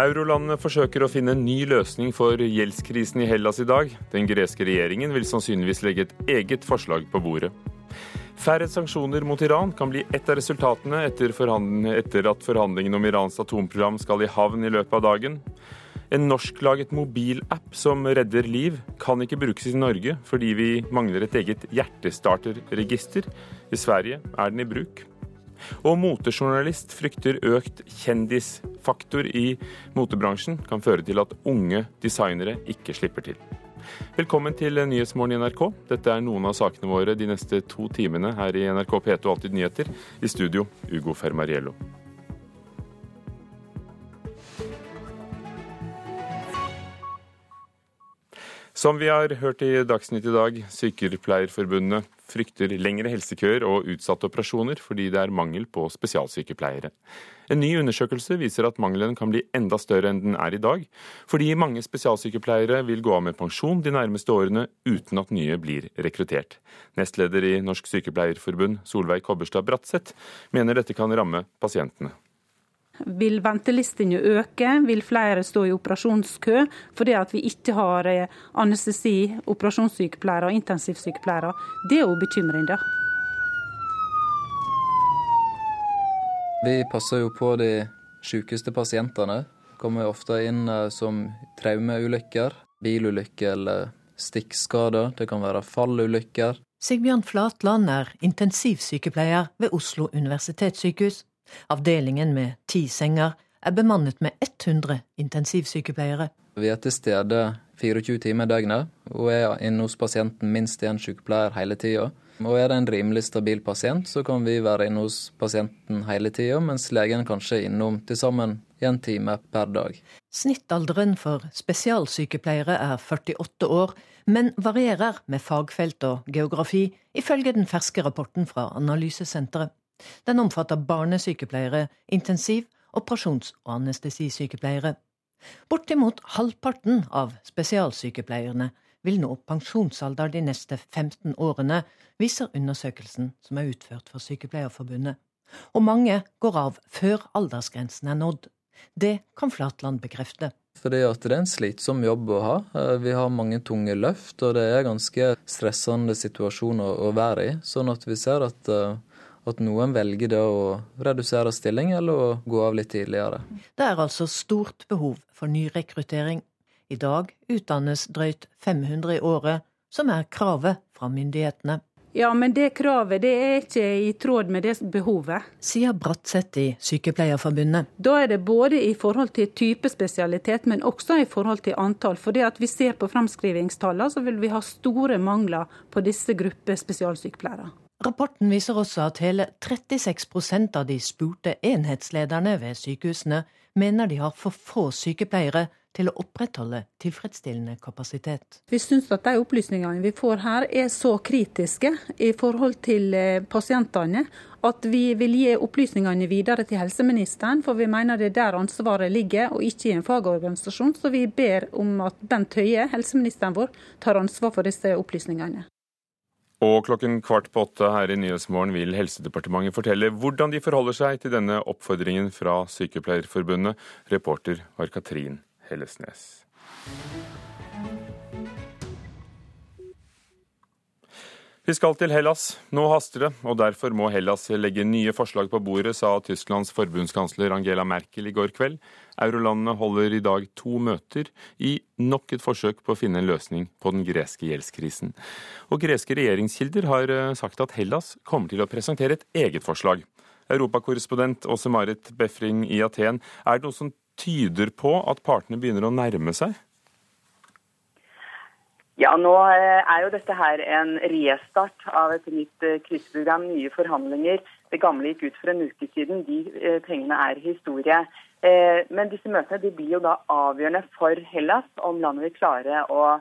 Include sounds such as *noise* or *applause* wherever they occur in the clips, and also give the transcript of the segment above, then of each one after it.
Eurolandene forsøker å finne en ny løsning for gjeldskrisen i Hellas i dag. Den greske regjeringen vil sannsynligvis legge et eget forslag på bordet. Færre sanksjoner mot Iran kan bli ett av resultatene etter, etter at forhandlingene om Irans atomprogram skal i havn i løpet av dagen. En norsklaget mobilapp som redder liv, kan ikke brukes i Norge fordi vi mangler et eget hjertestarterregister. I Sverige er den i bruk. Og motejournalist frykter økt kjendisfaktor i motebransjen kan føre til at unge designere ikke slipper til. Velkommen til Nyhetsmorgen i NRK. Dette er noen av sakene våre de neste to timene her i NRK P2 Alltid nyheter. I studio Ugo Fermariello. Som vi har hørt i Dagsnytt i dag, Sykepleierforbundet frykter lengre helsekøer og utsatte operasjoner fordi det er mangel på spesialsykepleiere. En ny undersøkelse viser at mangelen kan bli enda større enn den er i dag, fordi mange spesialsykepleiere vil gå av med pensjon de nærmeste årene uten at nye blir rekruttert. Nestleder i Norsk Sykepleierforbund, Solveig Kobberstad Bratseth, mener dette kan ramme pasientene. Vil ventelistene øke? Vil flere stå i operasjonskø fordi at vi ikke har eh, anestesi, operasjonssykepleiere og intensivsykepleiere? Det er jo bekymring, da. Vi passer jo på de sykeste pasientene. Kommer ofte inn eh, som traumeulykker, bilulykker eller stikkskader. Det kan være fallulykker. Sigbjørn Flatland er intensivsykepleier ved Oslo universitetssykehus. Avdelingen med ti senger er bemannet med 100 intensivsykepleiere. Vi er til stede 24 timer i døgnet og er inne hos pasienten minst én sykepleier hele tida. Og er det en rimelig stabil pasient, så kan vi være inne hos pasienten hele tida, mens legen kanskje er innom til sammen en time per dag. Snittalderen for spesialsykepleiere er 48 år, men varierer med fagfelt og geografi, ifølge den ferske rapporten fra Analysesenteret. Den omfatter barnesykepleiere, intensiv-, operasjons- og anestesisykepleiere. Bortimot halvparten av spesialsykepleierne vil nå pensjonsalder de neste 15 årene, viser undersøkelsen som er utført for Sykepleierforbundet. Og mange går av før aldersgrensen er nådd. Det kan Flatland bekrefte. Fordi at det er en slitsom jobb å ha. Eh, vi har mange tunge løft, og det er ganske stressende situasjon å være i. Sånn at vi ser at uh, at noen velger da å redusere stilling eller å gå av litt tidligere. Det er altså stort behov for nyrekruttering. I dag utdannes drøyt 500 i året, som er kravet fra myndighetene. Ja, men det kravet det er ikke i tråd med det behovet. Sier Bratseth i Sykepleierforbundet. Da er det både i forhold til type spesialitet, men også i forhold til antall. For det at vi ser på framskrivingstallene, så vil vi ha store mangler på disse grupper spesialsykepleiere. Rapporten viser også at hele 36% av de spurte enhetslederne ved sykehusene mener de har for få sykepleiere til å opprettholde tilfredsstillende kapasitet. Vi syns at de opplysningene vi får her er så kritiske i forhold til eh, pasientene at vi vil gi opplysningene videre til helseministeren, for vi mener det er der ansvaret ligger, og ikke i en fagorganisasjon. Så vi ber om at Bent Høie, helseministeren vår, tar ansvar for disse opplysningene. Og klokken kvart på åtte her i Nyhetsmorgen vil Helsedepartementet fortelle hvordan de forholder seg til denne oppfordringen fra Sykepleierforbundet. Reporter var Katrin Hellesnes. Vi skal til Hellas. Nå haster det, og derfor må Hellas legge nye forslag på bordet, sa Tysklands forbundskansler Angela Merkel i går kveld. Eurolandene holder i dag to møter i nok et forsøk på å finne en løsning på den greske gjeldskrisen. Og greske regjeringskilder har eh, sagt at Hellas kommer til å presentere et eget forslag. Europakorrespondent Åse Marit Befring i Aten, er det noe som tyder på at partene begynner å nærme seg? Ja, nå eh, er jo dette her en restart av et nytt kryssprogram, kriseprogram, nye forhandlinger. Det gamle gikk ut for en uke siden. De eh, pengene er historie. Men disse møtene de blir jo da avgjørende for Hellas om landet vil klare å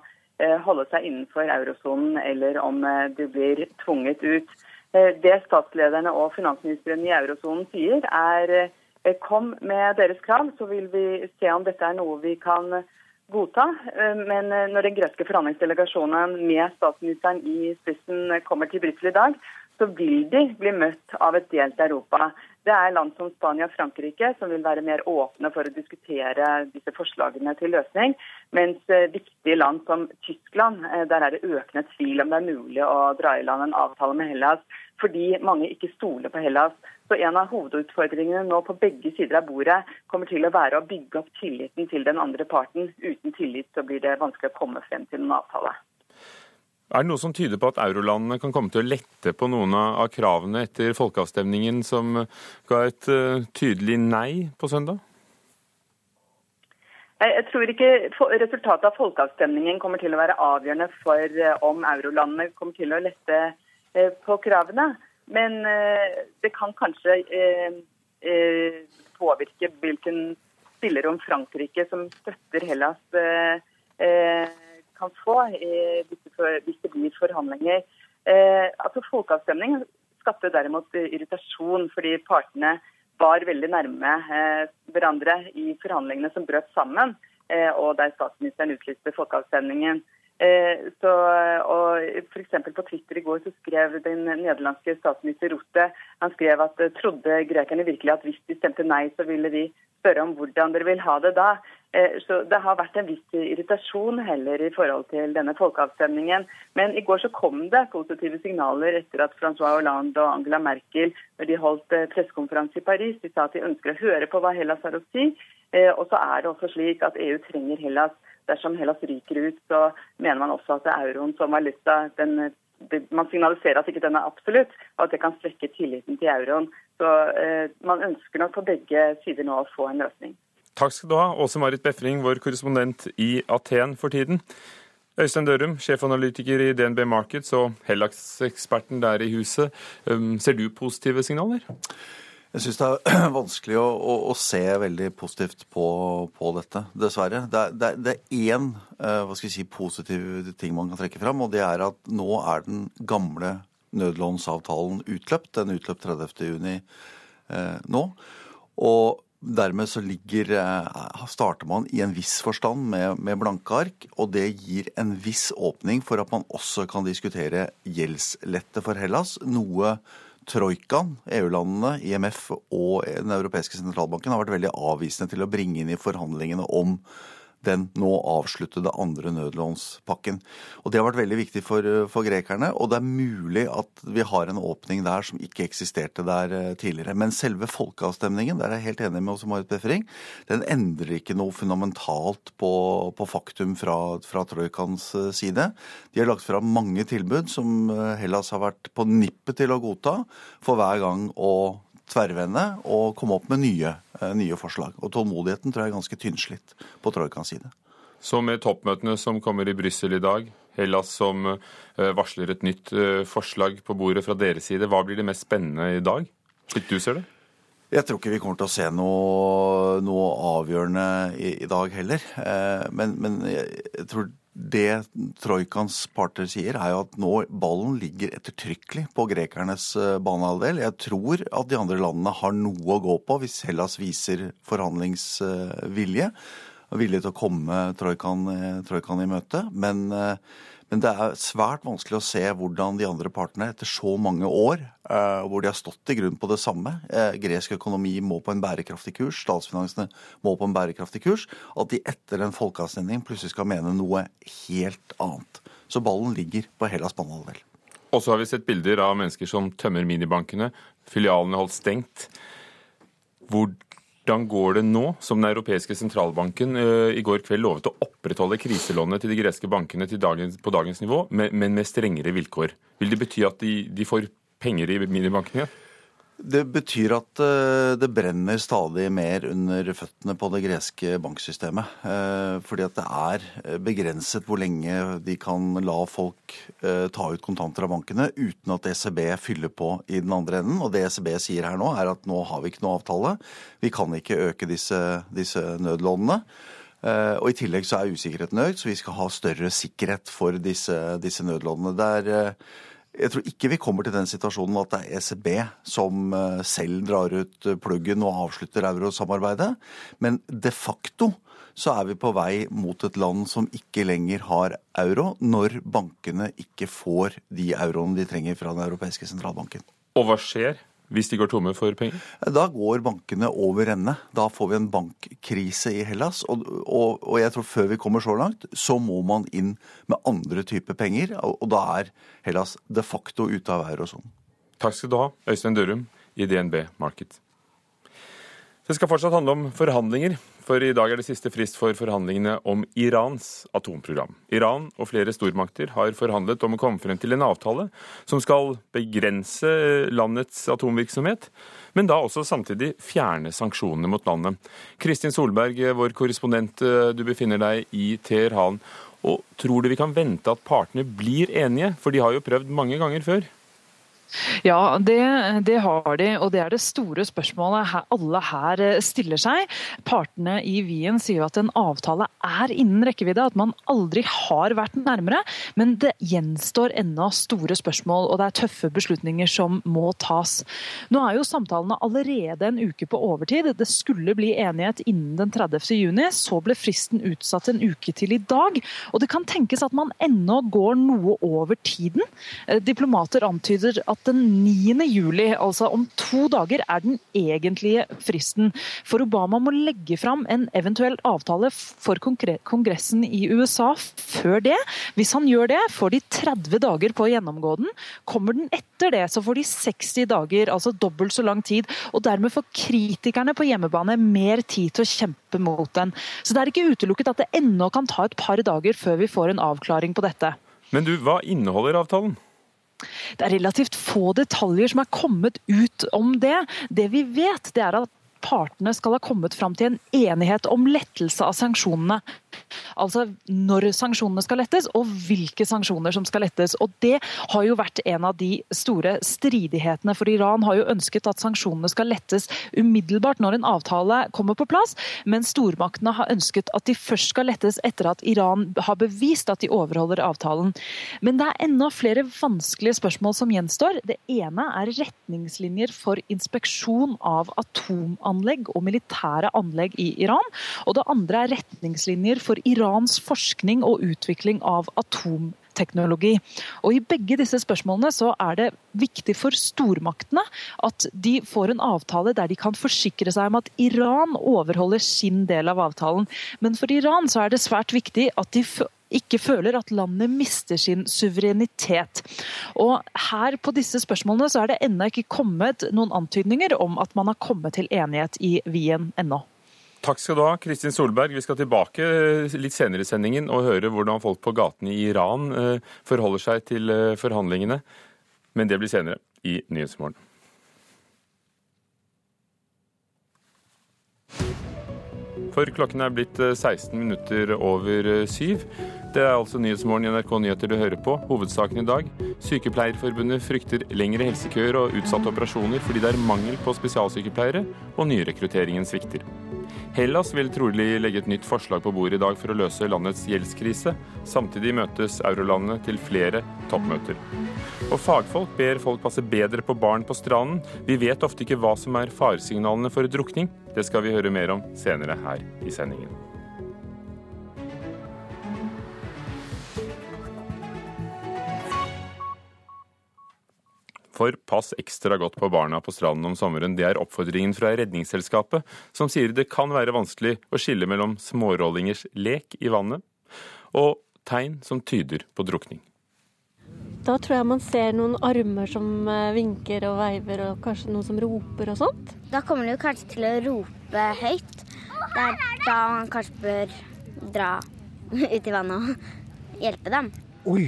holde seg innenfor eurosonen, eller om det blir tvunget ut. Det statslederne og finansministeren i eurosonen sier, er kom med deres krav, så vil vi se om dette er noe vi kan godta. Eh, men eh, når den greske forhandlingsdelegasjonen med statsministeren i spissen kommer til Brussel i dag, så vil de bli møtt av et delt Europa. Det er land som Spania og Frankrike som vil være mer åpne for å diskutere disse forslagene til løsning. Mens eh, viktige land som Tyskland, eh, der er det økende tvil om det er mulig å dra i land en avtale med Hellas, fordi mange ikke stoler på Hellas. Så En av hovedutfordringene nå på begge sider av bordet kommer til å være å bygge opp tilliten til den andre parten. Uten tillit så blir det vanskelig å komme frem til noen avtale. Er det noe som tyder på at eurolandene kan komme til å lette på noen av kravene etter folkeavstemningen som ga et uh, tydelig nei på søndag? Jeg tror ikke resultatet av folkeavstemningen kommer til å være avgjørende for uh, om eurolandene kommer til å lette uh, på kravene. Men det kan kanskje påvirke hvilken spillerom Frankrike, som støtter Hellas, kan få hvis det blir forhandlinger. Eh, altså Folkeavstemning skapte derimot irritasjon fordi partene var veldig nærme eh, hverandre i forhandlingene som brøt sammen, eh, og der statsministeren utlyste folkeavstemningen. Eh, så, og for På Twitter i går så skrev den nederlandske statsminister Rote han skrev at eh, trodde grekerne virkelig at hvis de stemte nei, så ville de spørre om hvordan dere vil ha det da. Eh, så Det har vært en viss irritasjon heller i forhold til denne folkeavstemningen. Men i går så kom det positive signaler etter at Francois Hollande og Angela Merkel når de holdt pressekonferanse i Paris, de sa at de ønsker å høre på hva Hellas har å si. Og så er det også slik at EU trenger Hellas dersom Hellas ryker ut, så mener man også at det er euroen som valuta den, Man signaliserer at ikke den er absolutt, og at det kan svekke tilliten til euroen. Så eh, Man ønsker nok på begge sider nå å få en løsning. Takk skal du ha, Åse Marit Befring, vår korrespondent i Aten for tiden. Øystein Dørum, sjefanalytiker i DNB Markets og Hellax-eksperten der i huset. Um, ser du positive signaler? Jeg syns det er *clears throat* vanskelig å, å, å, se veldig positivt på, på dette, dessverre. Det er, det, én jeg si, positiv ting man kan trekke fram, og det er at nå er den gamle nødlånsavtalen utløpt. Den utløp 30.6 uh, eh, nå. Og dermed så ligger, uh, starter man i en viss forstand med, med blanke ark, og det gir en viss åpning for at man også kan diskutere gjeldslette for Hellas. noe troikaen, EU-landene, IMF og Den europeiske sentralbanken har vært veldig avvisende til å bringe inn i forhandlingene om den nå avsluttede andre nødlånspakken. Og Det har vært veldig viktig for, for, grekerne, og det er mulig at vi har en åpning der som ikke eksisterte der eh, tidligere. Men selve folkeavstemningen, der er jeg helt enig med også Marit Befring, den endrer ikke noe fundamentalt på, på faktum fra, fra troikans eh, side. De har lagt fram mange tilbud som eh, Hellas har vært på nippet til å godta for hver gang å tverrvende og komme opp med nye, eh, nye forslag. Og tålmodigheten tror jeg er ganske tynnslitt på troikans side. Så med toppmøtene som kommer i Brussel i dag, Hellas som eh, varsler et nytt eh, forslag på bordet fra deres side, hva blir det mest spennende i dag, slik du ser det? Jeg tror ikke vi kommer til å se noe, noe avgjørende i, i, dag heller. Men, men jeg tror det troikans parter sier, er jo at nå ballen ligger ettertrykkelig på grekernes eh, banehalvdel. Jeg tror at de andre landene har noe å gå på hvis Hellas viser forhandlingsvilje. Vilje til å komme troikaen, eh, troikaen i møte. Men eh, men det er svært vanskelig å se hvordan de andre partene etter så mange år, eh, hvor de har stått i grunn på det samme, eh, gresk økonomi må på en bærekraftig kurs, statsfinansene må på en bærekraftig kurs, at de etter en folkeavstemning plutselig skal mene noe helt annet. Så ballen ligger på Hellas banehalvdel. Og så har vi sett bilder av mennesker som tømmer minibankene. Filialene holdt stengt. Hvor hvordan går det nå, som Den europeiske sentralbanken uh, i går kveld lovet å opprettholde kriselånet til de greske bankene dagens, på dagens nivå, men, med strengere vilkår? Vil det bety at de, de får penger i minibankene? Det betyr at eh, det brenner stadig mer under føttene på det greske banksystemet. Eh, fordi at det er eh, begrenset hvor lenge de kan la folk ta ut kontanter av bankene uten at ECB fyller på i den andre enden. Og det ECB sier her nå, er at nå har vi ikke noe avtale. Vi kan ikke øke disse, disse nødlånene. Og I tillegg så er usikkerheten økt, så vi skal ha større sikkerhet for disse, disse nødlånene. Det er jeg tror ikke vi kommer til den situasjonen at det er ECB som eh, selv drar ut eh, pluggen og avslutter eurosamarbeidet. Men de facto så er vi på vei mot et land som ikke lenger har euro, når bankene ikke får de euroene de trenger fra Den europeiske sentralbanken. Og hva skjer hvis de går tomme for penger? Da går bankene over ende. Da får vi en bankkrise i Hellas. Og, og, og, jeg tror før vi kommer så langt, så må man inn med andre typer penger. Og, og da er Hellas de facto ute av eurosonen. Takk skal du ha, Øystein Dørum i DNB Market. Det skal fortsatt handle om forhandlinger, for i dag er det siste frist for forhandlingene om Irans atomprogram. Iran og flere stormakter har forhandlet om å komme frem til en avtale som skal begrense landets atomvirksomhet, men da også samtidig fjerne sanksjonene mot landet. Kristin Solberg, vår korrespondent, du befinner deg i Teheran. Og tror du vi kan vente at partene blir enige, for de har jo prøvd mange ganger før? Ja, det, det, har de, og det er det store spørsmålet her, alle her eh, stiller seg. Partene i Wien sier at en avtale er innen rekkevidde, at man aldri har vært nærmere. Men det gjenstår ennå store spørsmål, og det er tøffe beslutninger som må tas. Nå er jo samtalene allerede en uke på overtid. Det skulle bli enighet innen den 30. juni, så ble fristen utsatt en uke til i dag. Og det kan tenkes at man ennå går noe over tiden. Eh, diplomater antyder at at den 9. juli, altså om to dager, er den egentlige fristen. For Obama må legge fram en eventuell avtale for Kongressen i USA før det. Hvis han gjør det, får de 30 dager på å gjennomgå den. Kommer den etter det, så får de 60 dager, altså dobbelt så lang tid. Og dermed får kritikerne på hjemmebane mer tid til å kjempe mot den. Så det er ikke utelukket at det ennå kan ta et par dager før vi får en avklaring på dette. Men du, hva inneholder avtalen? Det er relativt få detaljer som er kommet ut om det. Det vi vet, det er at partene skal ha kommet fram til en enighet om lettelse av sanksjonene. Altså når sanksjonene skal lettes, og hvilke sanksjoner som skal lettes. Og Det har jo vært en av de store stridighetene. For Iran har jo ønsket at sanksjonene skal lettes umiddelbart når en avtale kommer på plass, men stormaktene har ønsket at de først skal lettes etter at Iran har bevist at de overholder avtalen. Men det er enda flere vanskelige spørsmål som gjenstår. Det ene er retningslinjer for inspeksjon av atomanlegg og militære anlegg i Iran. Og det andre er retningslinjer for Irans forskning og utvikling av atomteknologi. Og I begge disse spørsmålene så er det viktig for stormaktene at de får en avtale der de kan forsikre seg om at Iran overholder sin del av avtalen. Men for Iran så er det svært viktig at de ikke føler at landet mister sin suverenitet. Og her På disse spørsmålene så er det ennå ikke kommet noen antydninger om at man har kommet til enighet i Wien ennå. Takk skal du ha, Kristin Solberg. Vi skal tilbake litt senere i sendingen og høre hvordan folk på gatene i Iran eh, forholder seg til eh, forhandlingene. Men det blir senere i Nyhetsmorgen. For klokken er blitt 16 eh, minutter over syv. Det er altså Nyhetsmorgen i NRK Nyheter du hører på. Hovedsaken i dag. Sykepleierforbundet frykter lengre helsekøer og utsatte operasjoner fordi det er mangel på spesialsykepleiere, og nyrekrutteringen svikter. Hellas vil trolig legge et nytt forslag på bordet i dag for å løse landets gjeldskrise. Samtidig møtes eurolandene til flere toppmøter. Og fagfolk ber folk passe bedre på barn på stranden. Vi vet ofte ikke hva som er faresignalene for drukning. Det skal vi høre mer om senere her i sendingen. For pass ekstra godt på barna på stranden om sommeren. Det er oppfordringen fra Redningsselskapet, som sier det kan være vanskelig å skille mellom smårollingers lek i vannet og tegn som tyder på drukning. Da tror jeg man ser noen armer som eh, vinker og veiver, og kanskje noen som roper og sånt. Da kommer de kanskje til å rope høyt. Det er da man kanskje bør dra *laughs* ut i vannet og hjelpe dem. Oi,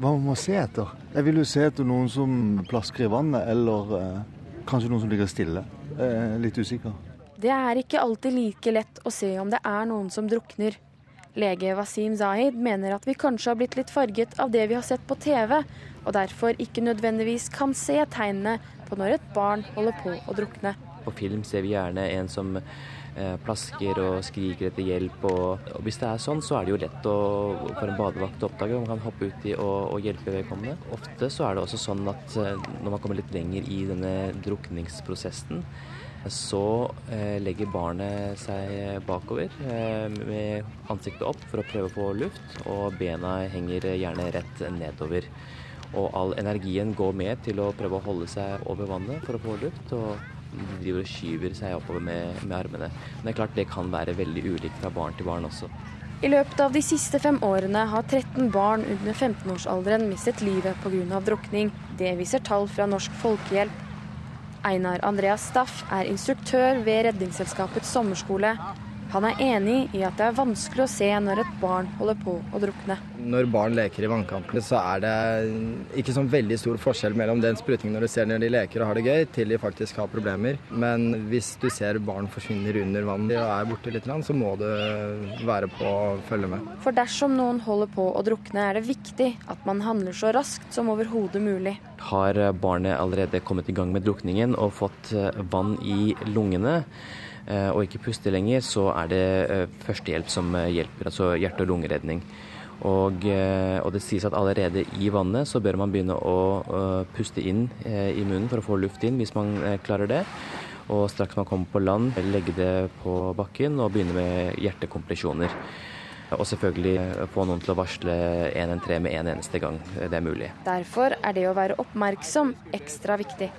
hva man må se etter? Jeg vil jo se etter noen som plasker i vannet, eller eh, kanskje noen som ligger stille. Er litt usikker. Det er ikke alltid like lett å se om det er noen som drukner. Lege Wasim Zahid mener at vi kanskje har blitt litt farget av det vi har sett på TV, og derfor ikke nødvendigvis kan se tegnene på når et barn holder på å drukne. På film ser vi gjerne en som Eh, plasker og skriker etter hjelp. Og, og, Hvis det er sånn, så er det jo lett å, for en badevakt å oppdage. Man kan hoppe uti og, og hjelpe vedkommende. Ofte så er det også sånn at eh, når man kommer litt lenger i denne drukningsprosessen, så eh, legger barnet seg bakover eh, med ansiktet opp for å prøve å få luft, og bena henger gjerne rett nedover. Og all energien går med til å prøve å holde seg over vannet for å få luft. og de driver og skyver seg oppover med, med armene. Men det er klart det kan være veldig ulikt fra barn til barn også. I løpet av de siste fem årene har 13 barn under 15-årsalderen mistet livet pga. drukning. Det viser tall fra Norsk Folkehjelp. Einar Andreas Staff er instruktør ved Redningsselskapets sommerskole. Han er enig i at det er vanskelig å se når et barn holder på å drukne. Når barn leker i vannkantene, så er det ikke sånn veldig stor forskjell mellom den sprutingen når du ser når de leker og har det gøy, til de faktisk har problemer. Men hvis du ser barn forsvinner under vann og er borte litt, så må du være på å følge med. For dersom noen holder på å drukne, er det viktig at man handler så raskt som overhodet mulig. Har barnet allerede kommet i gang med drukningen og fått vann i lungene, og ikke puster lenger, så er det eh, førstehjelp som eh, hjelper, altså hjerte- og lungeredning. Og, og, det sies at allerede i vannet så bør man begynne å puste inn i munnen for å få luft inn, hvis man klarer det. Og straks man kommer på land, legge det på bakken og begynne med hjertekompresjoner. Og selvfølgelig få noen til å varsle 113 med en eneste gang det er mulig. Derfor er det å være oppmerksom ekstra viktig.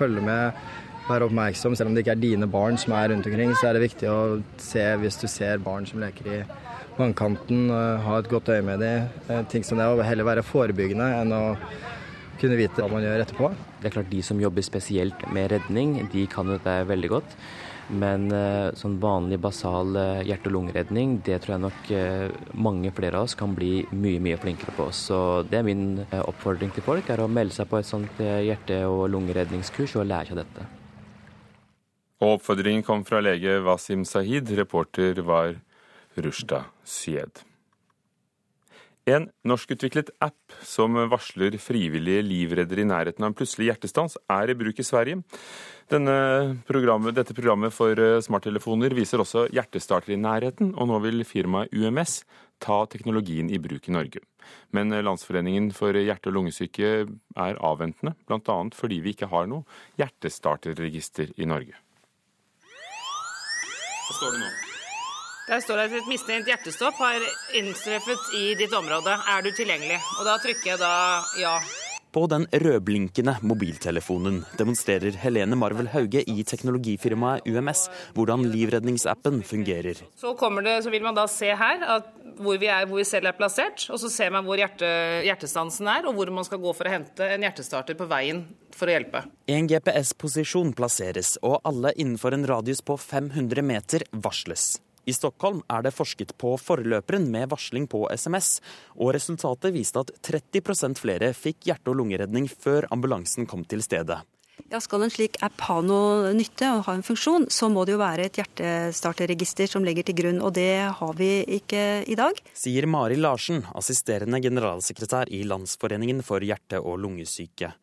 Følge med være oppmerksom. Selv om det ikke er dine barn som er rundt omkring, så er det viktig å se hvis du ser barn som leker i vannkanten, ha et godt øye med dem. Eh, ting som det, og heller være forebyggende enn å kunne vite hva man gjør etterpå. Det er klart De som jobber spesielt med redning, de kan dette veldig godt. Men eh, sånn vanlig basal eh, hjerte- og lungeredning, det tror jeg nok mange flere av oss kan bli mye mye flinkere på. Så det er min oppfordring til folk, er å melde seg på et sånt hjerte- og lungeredningskurs og lære seg dette. Og oppfordringen kom fra lege Wasim Sahid. Reporter var Rushda Syed. En norskutviklet app som varsler frivillige livreddere i nærheten av en plutselig hjertestans, er i bruk i Sverige. Programmet, dette programmet for eh, smarttelefoner viser også hjertestarter i nærheten, og nå vil firmaet UMS ta teknologien i bruk i Norge. Men Landsforeningen for hjerte- og lungesyke er avventende, bl.a. fordi vi ikke har noe hjertestarterregister i Norge. Hva står det nå? Der står det at et mistenkt hjertestopp har inntreffet i ditt område. Er du tilgjengelig? Og da trykker jeg da ja. På den rødblinkende mobiltelefonen demonstrerer Helene Marvel Hauge i teknologifirmaet UMS hvordan livredningsappen fungerer. Så, det, så vil man da se her hvor vi, er, hvor vi selv er plassert, og så ser man hvor hjerte, hjertestansen er, og hvor man skal gå for å hente en hjertestarter på veien for å hjelpe. En GPS-posisjon plasseres, og alle innenfor en radius på 500 meter varsles. I Stockholm er det forsket på forløperen med varsling på SMS, og resultatet viste at 30% flere fikk hjerte- og lungeredning før ambulansen kom til stedet. Ja, Skal en slik app ha noe nytte og ha en funksjon, så må det jo være et hjertestarterregister som legger til grunn, og det har vi ikke i dag. Sier Mari Larsen, assisterende generalsekretær i Landsforeningen for hjerte- og lungesyke.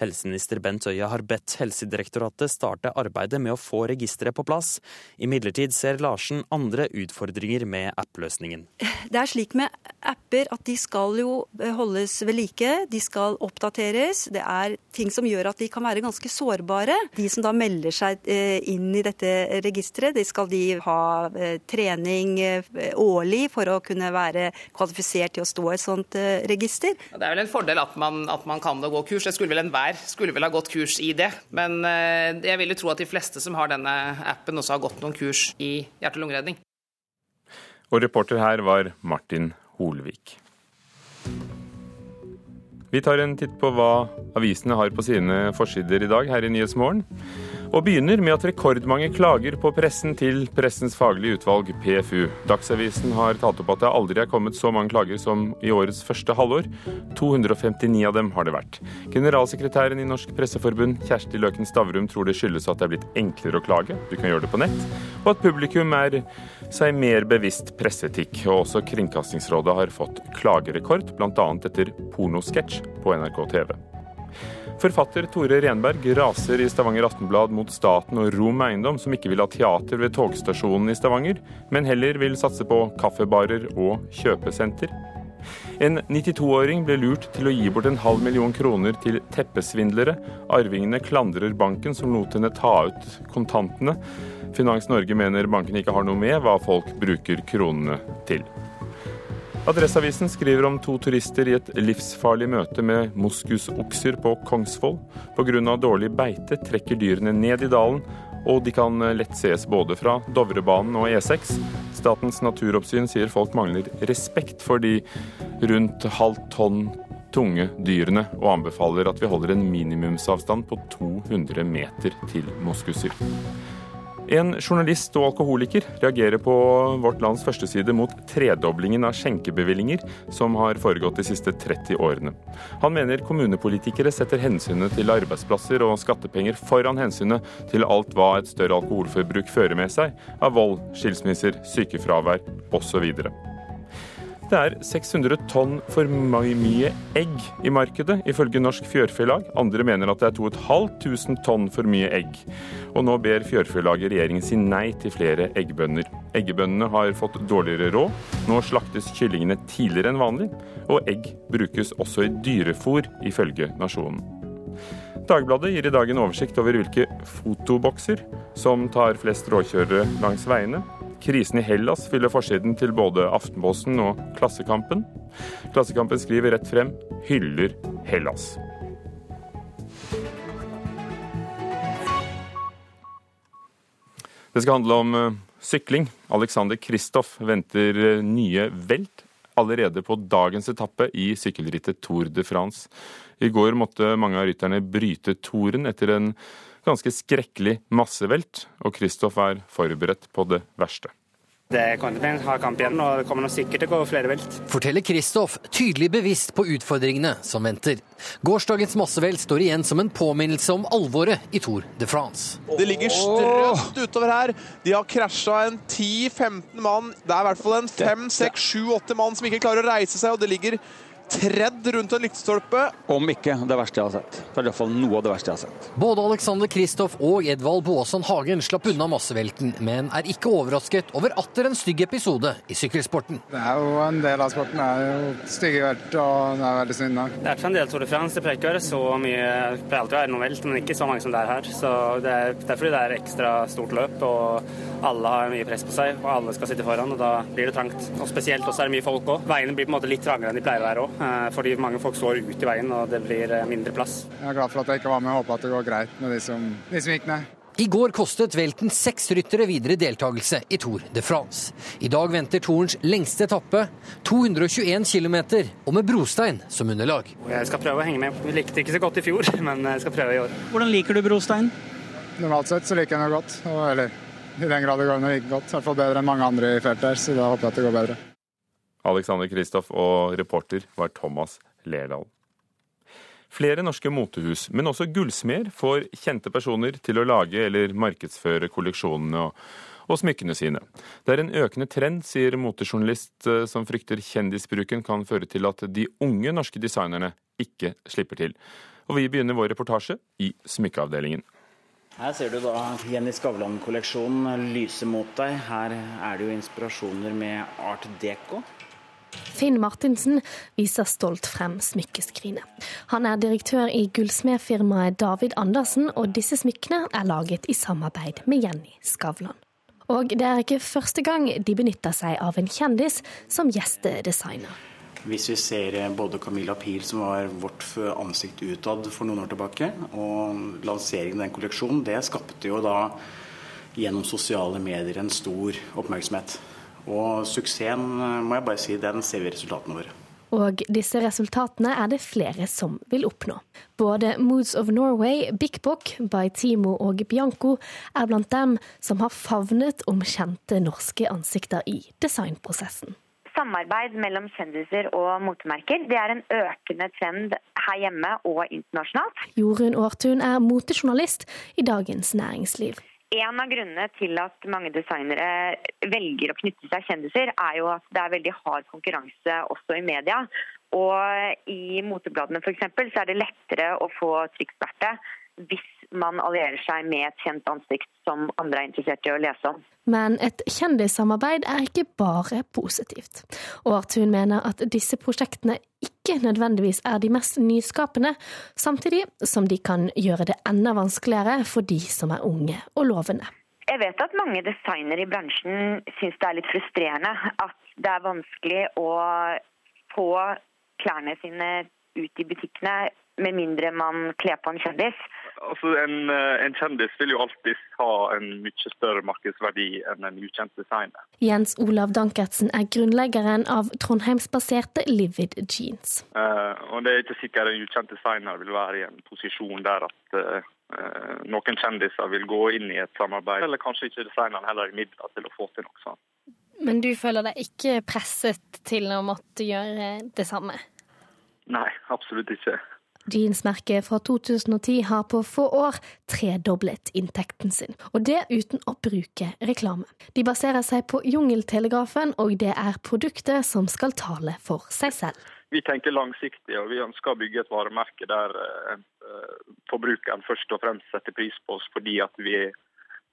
Helseminister Bent Høie har bedt Helsedirektoratet starte arbeidet med å få registeret på plass. Imidlertid ser Larsen andre utfordringer med app-løsningen. Det er slik med apper at de skal jo holdes ved like, de skal oppdateres. Det er ting som gjør at de kan være ganske sårbare. De som da melder seg eh, inn i dette registeret, de skal de ha eh, trening eh, årlig for å kunne være kvalifisert til å stå i et sånt register. Det er vel en fordel at man, at man kan gå kurs. Det skulle vel enhver her skulle vel ha gått kurs i det. Men eh, jeg vil jo tro at de fleste som har denne appen, også har gått noen kurs i hjerte- og lungeredning. Og reporter her var Martin Holvik. Vi tar en titt på hva avisene har på sine forsider i dag her i Nyhetsmorgen. Og begynner med at rekordmange klager på pressen til Pressens faglige utvalg, PFU. Dagsavisen har talt opp at det aldri er kommet så mange klager som i årets første halvår. 259 av dem har det vært. Generalsekretæren i Norsk Presseforbund, Kjersti Løken Stavrum, tror det skyldes at det er blitt enklere å klage, du kan gjøre det på nett, og at publikum er seg mer bevisst presseetikk. Og også Kringkastingsrådet har fått klagerekord, bl.a. etter pornosketsj på NRK TV. Forfatter Tore Renberg raser i Stavanger Aftenblad mot staten og Rom Eiendom, som ikke vil ha teater ved togstasjonen i Stavanger, men heller vil satse på kaffebarer og kjøpesenter. En 92-åring ble lurt til å gi bort en halv million kroner til teppesvindlere. Arvingene klandrer banken som lot henne ta ut kontantene. Finans Norge mener banken ikke har noe med hva folk bruker kronene til. Adresseavisen skriver om to turister i et livsfarlig møte med moskusokser på Kongsvoll. Pga. dårlig beite trekker dyrene ned i dalen, og de kan lett ses både fra Dovrebanen og E6. Statens naturoppsyn sier folk mangler respekt for de rundt halvt tonn tunge dyrene, og anbefaler at vi holder en minimumsavstand på 200 meter til moskuser. En journalist og alkoholiker reagerer på Vårt Lands førsteside mot tredoblingen av skjenkebevillinger som har foregått de siste 30 årene. Han mener kommunepolitikere setter hensynet til arbeidsplasser og skattepenger foran hensynet til alt hva et større alkoholforbruk fører med seg av vold, skilsmisser, sykefravær osv. Det er 600 tonn for mye egg i markedet, ifølge Norsk Fjørfelag. Andre mener at det er 2500 tonn for mye egg. Og nå ber Fjørfelaget regjeringen si nei til flere eggbønder. Eggebøndene har fått dårligere råd. Nå slaktes kyllingene tidligere enn vanlig, og egg brukes også i dyrefôr, ifølge Nasjonen. Dagbladet gir i dag en oversikt over hvilke fotobokser som tar flest råkjørere langs veiene. Krisen i Hellas fyller forsiden til både Aftenposten og Klassekampen. Klassekampen skriver rett frem 'hyller Hellas'. Det skal handle om uh, sykling. Alexander Kristoff venter uh, nye velt allerede på dagens etappe i sykkelrittet Tour de France. I går måtte mange av rytterne bryte toren etter en ganske skrekkelig massevelt, og Kristoff er forberedt på det verste. Det kommer til å bli en hard kamp igjen, og det kommer nok sikkert til å gå flere velt. Forteller Kristoff, tydelig bevisst på utfordringene som venter. Gårsdagens massevelt står igjen som en påminnelse om alvoret i Tour de France. Det ligger strømt utover her. De har krasja en 10-15 mann. Det er i hvert fall en 5-6-7-8 mann som ikke klarer å reise seg, og det ligger tredd rundt en lyktestolpe. Om ikke det verste jeg har sett. Det er i hvert fall noe av det verste jeg har sett. Både Alexander Kristoff og Edvald Boasson Hagen slapp unna massevelten, men er ikke overrasket over atter en stygg episode i sykkelsporten. Det er jo en del av sporten. Det er jo stygge velt, og det er veldig synd. Det er ikke en del Tour de France. Det pleier ikke å være så mye Det pleier alltid å være noe velt, men ikke så mange som det er her. Så det er, det er fordi det er ekstra stort løp, og alle har mye press på seg, og alle skal sitte foran, og da blir det trangt. Og spesielt også er det mye folk òg. Veiene blir på en måte litt trangere enn de pleier å være òg. Eh, fordi mange folk står ut i veien og det blir eh, mindre plass. Jeg er glad for at jeg ikke var med og håper at det går greit med de som, de som gikk ned. I går kostet velten seks ryttere videre deltakelse i Tour de France. I dag venter Tourens lengste etappe, 221 km, og med brostein som underlag. Jeg skal prøve å henge med. Vi likte ikke så godt i fjor, *laughs* men jeg skal prøve i år. Hvordan liker du brostein? Normalt sett så liker jeg den godt. Eller i den grad det går an å like godt. I hvert fall bedre enn mange andre i feltet her, så da håper jeg at det går bedre. Alexander Kristoff og reporter var Thomas Lerdal. Flere norske motehus, men også gullsmeder, får kjente personer til å lage eller markedsføre kolleksjonene og, og smykkene sine. Det er en økende trend, sier motejournalist eh, som frykter kjendisbruken kan føre til at de unge norske designerne ikke slipper til. Og vi begynner vår reportasje i smykkeavdelingen. Her ser du da Jenny Skavlan-kolleksjonen lyse mot deg. Her er det jo inspirasjoner med art deco. Finn Martinsen viser stolt frem smykkeskrinet. Han er direktør i gullsmedfirmaet David Andersen, og disse smykkene er laget i samarbeid med Jenny Skavlan. Og det er ikke første gang de benytter seg av en kjendis som gjestedesigner. Hvis vi ser både Camilla Pil, som var vårt ansikt utad for noen år tilbake, og lanseringen av den kolleksjonen, det skapte jo da gjennom sosiale medier en stor oppmerksomhet. Og suksessen, må jeg bare si, den ser vi resultatene våre. Og disse resultatene er det flere som vil oppnå. Både Moods of Norway, Big Book, by Timo og Bianco er blant dem som har favnet om kjente norske ansikter i designprosessen. Samarbeid mellom kjendiser og motemerker det er en økende trend her hjemme og internasjonalt. Jorunn Aartun er motejournalist i Dagens Næringsliv. En av grunnene til at mange designere velger å knytte seg kjendiser, er jo at det er veldig hard konkurranse også i media. Og i motebladene f.eks. så er det lettere å få trykksverte hvis man allierer seg med et kjent ansikt som andre er interessert i å lese om. Men et kjendissamarbeid er ikke bare positivt. Og Artun mener at disse prosjektene ikke nødvendigvis er de mest nyskapende, samtidig som de kan gjøre det enda vanskeligere for de som er unge og lovende. Jeg vet at mange designere i bransjen syns det er litt frustrerende at det er vanskelig å få klærne sine ut i butikkene med mindre man kler på en kjendis. Altså, en, eh, en, kjendis vil jo alltid ha en mye større markedsverdi enn en ukjent designer. Jens Olav Dankertsen er grunnleggeren av trondheimsbaserte Livid Jeans. Uh, og Det er ikke sikkert en ukjent designer vil være i en posisjon der at uh, noen kjendiser vil gå inn i et samarbeid, eller kanskje ikke designeren heller i midler til å få til noe sånt. Men du føler deg ikke presset til å måtte gjøre det samme? Nei, absolutt ikke. Jeansmerket fra 2010 har på få år tredoblet inntekten sin, og det uten å bruke reklame. De baserer seg på Jungeltelegrafen, og det er produktet som skal tale for seg selv. Vi tenker langsiktig, og vi ønsker å bygge et varemerke der eh, forbrukeren først og fremst setter pris på oss fordi at vi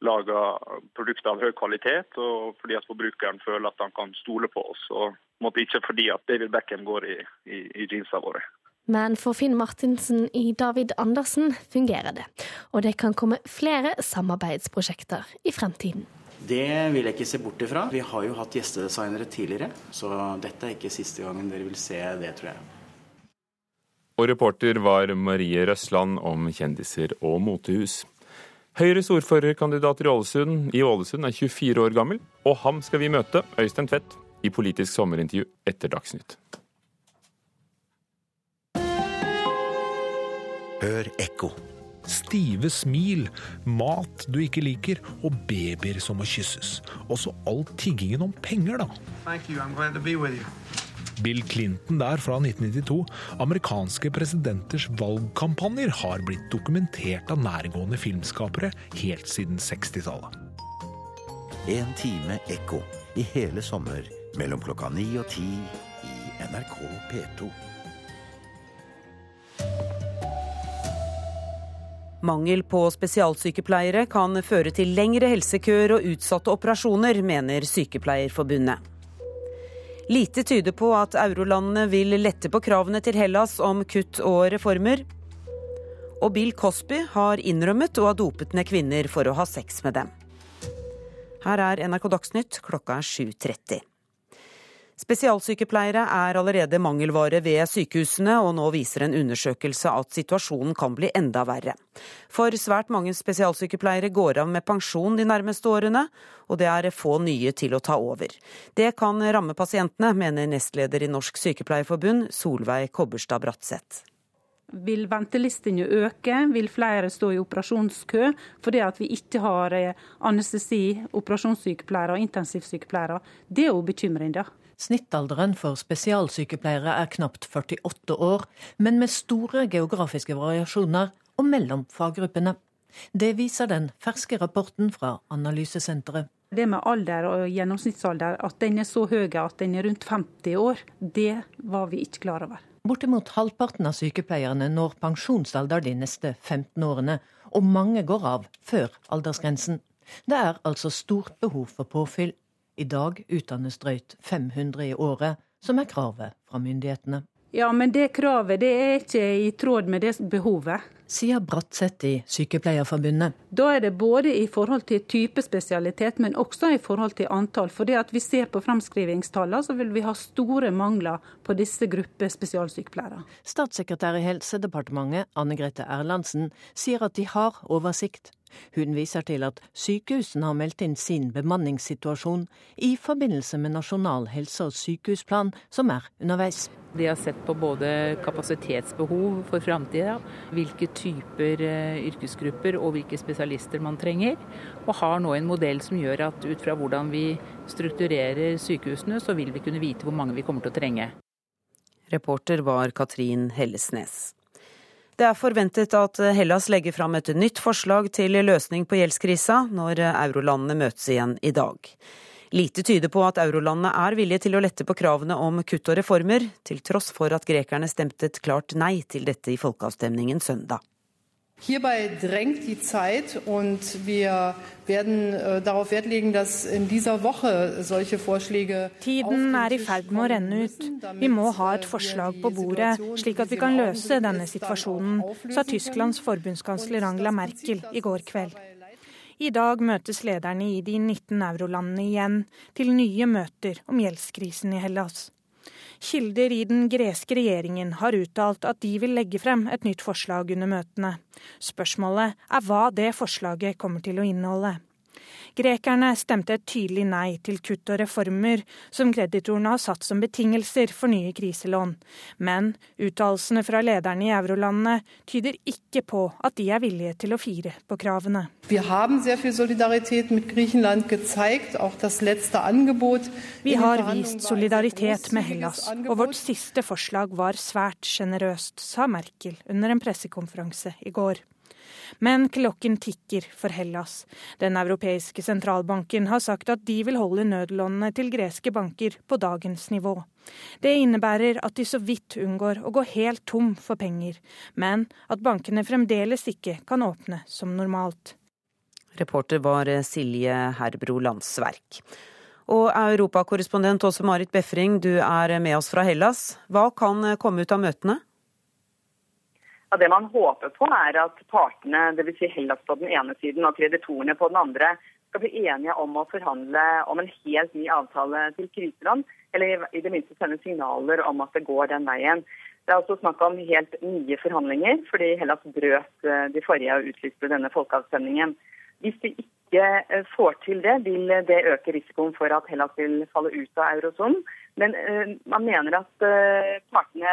lager produkter av høy kvalitet, og fordi at forbrukeren føler at han kan stole på oss. og ikke fordi at David Beckham går i, i, i jeansa våre. Men for Finn Martinsen i David Andersen fungerer det, og det kan komme flere samarbeidsprosjekter i fremtiden. Det vil jeg ikke se bort ifra. Vi har jo hatt gjestedesignere tidligere, så dette er ikke siste gangen dere vil se det, tror jeg. Og reporter var Marie Røsland om kjendiser og motehus. Høyres ordførerkandidat i Ålesund, i Ålesund er 24 år gammel, og ham skal vi møte, Øystein Tvedt, i Politisk sommerintervju etter Dagsnytt. Hør ekko. Stive smil, mat du ikke liker, og babyer som må kysses. Også all tiggingen om penger, da. Bill Clinton der fra 1992. Amerikanske presidenters valgkampanjer har blitt dokumentert av nærgående filmskapere helt siden 60-tallet. En time ekko i hele sommer mellom klokka ni og ti i NRK P2. Mangel på spesialsykepleiere kan føre til lengre helsekøer og utsatte operasjoner, mener Sykepleierforbundet. Lite tyder på at eurolandene vil lette på kravene til Hellas om kutt og reformer. Og Bill Cosby har innrømmet å ha dopet ned kvinner for å ha sex med dem. Her er NRK Dagsnytt, klokka er 7.30. Spesialsykepleiere er allerede mangelvare ved sykehusene, og nå viser en undersøkelse at situasjonen kan bli enda verre. For svært mange spesialsykepleiere går av med pensjon de nærmeste årene, og det er få nye til å ta over. Det kan ramme pasientene, mener nestleder i Norsk Sykepleierforbund, Solveig Kobberstad Bratseth. Vil ventelistene øke, vil flere stå i operasjonskø fordi at vi ikke har anestesi, operasjonssykepleiere og intensivsykepleiere. Det er jo bekymring, da. Snittalderen for spesialsykepleiere er knapt 48 år, men med store geografiske variasjoner og mellom faggruppene. Det viser den ferske rapporten fra Analysesenteret. Det med alder og gjennomsnittsalder, at den er så høy at den er rundt 50 år, det var vi ikke klar over. Bortimot halvparten av sykepleierne når pensjonsalder de neste 15 årene, og mange går av før aldersgrensen. Det er altså stort behov for påfyll. I dag utdannes drøyt 500 i året, som er kravet fra myndighetene. Ja, men det kravet det er ikke i tråd med det behovet. Sier Bratseth i Sykepleierforbundet. Da er det både i forhold til type spesialitet, men også i forhold til antall. For det at vi ser på fremskrivingstallene, så vil vi ha store mangler på disse grupper spesialsykepleiere. Statssekretær i Helsedepartementet, Anne Grete Erlandsen, sier at de har oversikt. Hun viser til at sykehusene har meldt inn sin bemanningssituasjon i forbindelse med Nasjonal helse- og sykehusplan som er underveis. De har sett på både kapasitetsbehov for framtida, hvilke typer eh, yrkesgrupper og hvilke spesialister man trenger, og har nå en modell som gjør at ut fra hvordan vi strukturerer sykehusene, så vil vi kunne vite hvor mange vi kommer til å trenge. Reporter var Katrin Hellesnes. Det er forventet at Hellas legger fram et nytt forslag til løsning på gjeldskrisa når eurolandene møtes igjen i dag. Lite tyder på at eurolandene er villige til å lette på kravene om kutt og reformer, til tross for at grekerne stemte et klart nei til dette i folkeavstemningen søndag. Hierbei drängt die Zeit und wir werden äh, darauf Wert legen, dass in dieser Woche solche Vorschläge Tiden er i ferd med å renne ut. Vi må ha et forslag på bordet, slik at vi kan løse denne situasjonen, sa Tysklands forbundskansler Angela Merkel i går kveld. I dag møtes lederne i de 19 eurolandene igjen til nye møter om gjeldskrisen i Hellas. Kilder i den greske regjeringen har uttalt at de vil legge frem et nytt forslag under møtene. Spørsmålet er hva det forslaget kommer til å inneholde. Grekerne stemte et tydelig nei til kutt og reformer som kreditorene har satt som betingelser for nye kriselån. Men uttalelsene fra lederne i eurolandene tyder ikke på at de er villige til å fire på kravene. Vi har solidaritet med Griechenland gezeigt, auch das letzte Angebot. Vi har vist solidaritet med Hellas, og vårt siste forslag var svært sjenerøst, sa Merkel under en pressekonferanse i går. Men klokken tikker for Hellas. Den europeiske sentralbanken har sagt at de vil holde nødlånene til greske banker på dagens nivå. Det innebærer at de så vidt unngår å gå helt tom for penger, men at bankene fremdeles ikke kan åpne som normalt. Reporter var Silje Herbro Landsverk. Og europakorrespondent Åse Marit Befring, du er med oss fra Hellas. Hva kan komme ut av møtene? Ja, det man håper på, er at partene, dvs. Si Hellas på den ene siden og kreditorene på den andre, skal bli enige om å forhandle om en helt ny avtale til kriseland, eller i det minste sende signaler om at det går den veien. Det er også snakk om helt nye forhandlinger, fordi Hellas brøt eh, de forrige og utlyste denne folkeavstemningen. Hvis de ikke eh, får til det, vil det øke risikoen for at Hellas vil falle ut av eurosonen. Men uh, man mener at partene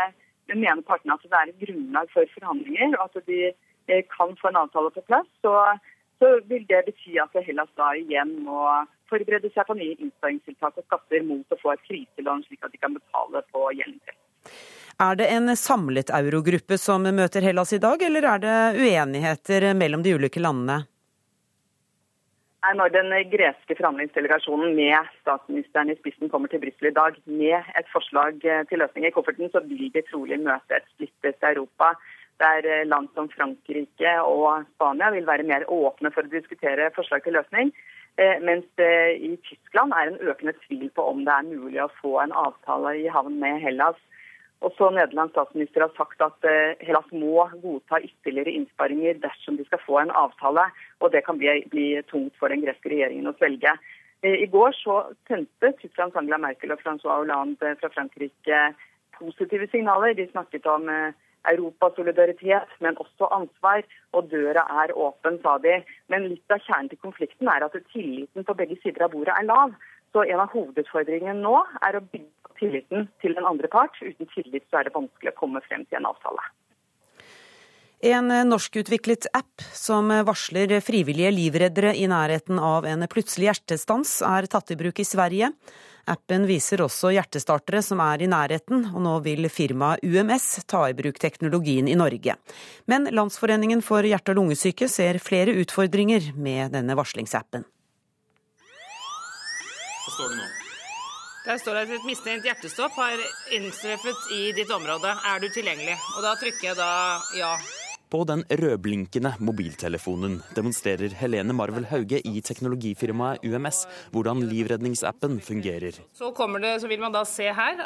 mener partene at det er et grunnlag for forhandlinger, og at de eh, kan få en avtale på plass, så, så vil det bety at Hellas da igjen må forberede seg på nye innsparingstiltak og skatter mot å få et kriselån, slik at de kan betale på gjelden sin. Er det en samlet eurogruppe som møter Hellas i dag, eller er det uenigheter mellom de ulike landene? Når den greske forhandlingsdelegasjonen med statsministeren i spissen kommer til Brussel i dag med et forslag eh, til løsning i kofferten, så vil de trolig møte et splittet Europa. Der eh, land som Frankrike og Spania vil være mer åpne for å diskutere forslag til løsning. Eh, mens det i Tyskland er en økende tvil på om det er mulig å få en avtale i havn med Hellas. Også Nederlands statsminister har sagt at Hellas må godta ytterligere innsparinger dersom de skal få en avtale, og det kan bli, bli tungt for den greske regjeringen å svelge. Eh, I går så sendte Tysklands Angela Merkel og Francois Hollande fra Frankrike positive signaler. De snakket om Europas europasolidaritet, men også ansvar. Og døra er åpen, sa de. Men litt av kjernen til konflikten er at tilliten på begge sider av bordet er lav. Så en av hovedutfordringene nå er å bygge tilliten til den andre part. Uten tillit så er det vanskelig å komme frem til en avtale. En norskutviklet app som varsler frivillige livreddere i nærheten av en plutselig hjertestans, er tatt i bruk i Sverige. Appen viser også hjertestartere som er i nærheten, og nå vil firmaet UMS ta i bruk teknologien i Norge. Men Landsforeningen for hjerte- og lungesyke ser flere utfordringer med denne varslingsappen. Hva står det nå? Der står det at et mistenkt hjertestopp har inntreffet i ditt område. Er du tilgjengelig? Og da trykker jeg da ja. På den rødblinkende mobiltelefonen demonstrerer Helene Marvel Hauge i teknologifirmaet UMS hvordan livredningsappen fungerer. Så, det, så vil man da se her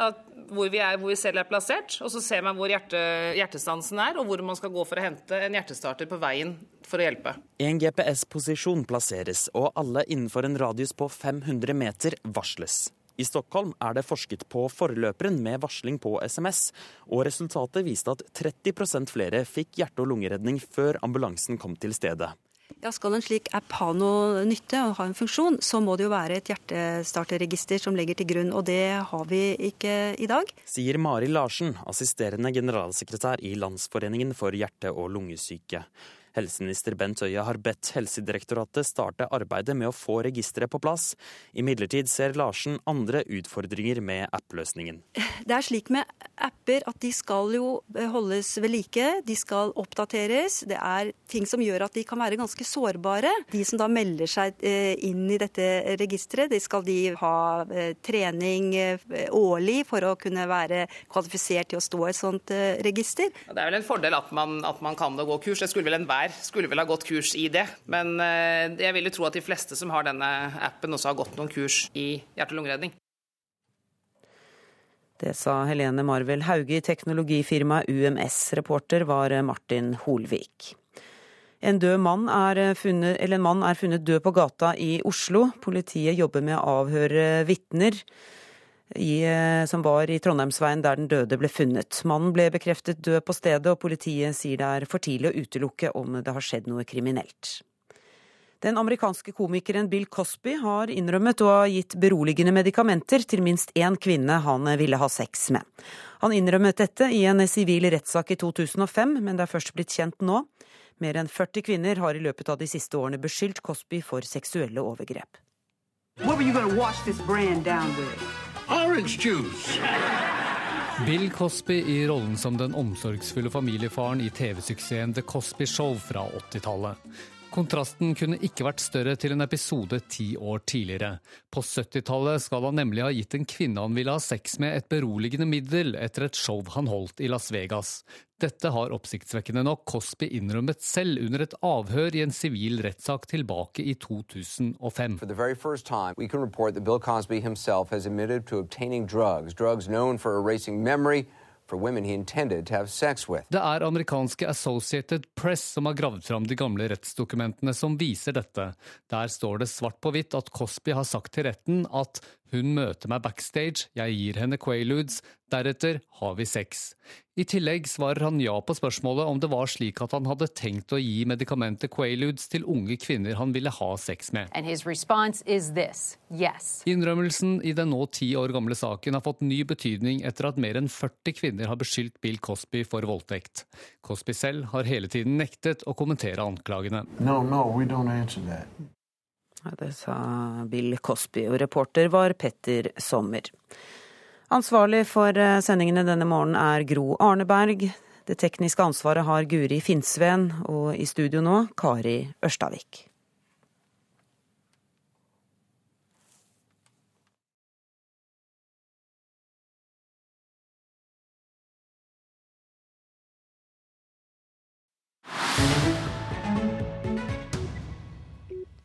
hvor vi, er, hvor vi selv er plassert, og så ser man hvor hjerte, hjertestansen er, og hvor man skal gå for å hente en hjertestarter på veien for å hjelpe. En GPS-posisjon plasseres, og alle innenfor en radius på 500 meter varsles. I Stockholm er det forsket på forløperen med varsling på SMS, og resultatet viste at 30% flere fikk hjerte- og lungeredning før ambulansen kom til stedet. Ja, Skal en slik app ha noe nytte og ha en funksjon, så må det jo være et hjertestarterregister som legger til grunn, og det har vi ikke i dag. Sier Mari Larsen, assisterende generalsekretær i Landsforeningen for hjerte- og lungesyke. Helseminister Bent Høie har bedt Helsedirektoratet starte arbeidet med å få registeret på plass. Imidlertid ser Larsen andre utfordringer med app-løsningen. Det er slik med apper at de skal jo holdes ved like, de skal oppdateres. Det er ting som gjør at de kan være ganske sårbare. De som da melder seg eh, inn i dette registeret, de skal de ha eh, trening eh, årlig for å kunne være kvalifisert til å stå i et sånt register. Det er vel en fordel at man, at man kan det og gå kurs. Det skulle vel enhver skulle vel ha gått kurs i det. Men jeg vil jo tro at de fleste som har denne appen, også har gått noen kurs i hjerte- og lungeredning. Det sa Helene Marvel Hauge i teknologifirmaet UMS. Reporter var Martin Holvik. En, mann funnet, en mann er funnet død på gata i Oslo. Politiet jobber med å avhøre vitner som var i Trondheimsveien der den døde ble funnet. Mannen ble bekreftet død på stedet, og politiet sier det er for tidlig å utelukke om det har skjedd noe kriminelt. Den amerikanske komikeren Bill Cosby har innrømmet å ha gitt beroligende medikamenter til minst én kvinne han ville ha sex med. Han innrømmet dette i en sivil rettssak i 2005, men det er først blitt kjent nå. Mer enn 40 kvinner har i løpet av de siste årene beskyldt Cosby for seksuelle overgrep. Bill Cosby i rollen som den omsorgsfulle familiefaren i TV-suksessen The Cosby Show fra 80-tallet. Kontrasten kunne ikke vært større til en episode ti år tidligere. På 70-tallet skal han nemlig ha gitt en kvinne han ville ha sex med, et beroligende middel etter et show han holdt i Las Vegas. Dette har oppsiktsvekkende nok Cosby innrømmet selv under et avhør i en sivil rettssak tilbake i 2005. For the very first time, we can report Bill Cosby himself has admitted to obtaining drugs, drugs known for erasing memory, det er amerikanske Associated Press som har gravd fram de gamle rettsdokumentene som viser dette. Der står det svart på hvitt at Cosby har sagt til retten at hun møter meg backstage, jeg gir henne quaaludes, deretter har vi sex. I tillegg svarer han ja på spørsmålet om det var slik at han hadde tenkt å gi medikamentet quaaludes til unge kvinner han ville ha sex med. Yes. Innrømmelsen i den nå ti år gamle saken har fått ny betydning etter at mer enn 40 kvinner har beskyldt Bill Cosby for voldtekt. Cosby selv har hele tiden nektet å kommentere anklagene. No, no, we don't answer that. Det sa Bill Cosby, og reporter var Petter Sommer. Ansvarlig for eh, sendingene denne morgenen er Gro Arneberg. Det tekniske ansvaret har Guri Finnsveen, og i studio nå Kari Ørstavik.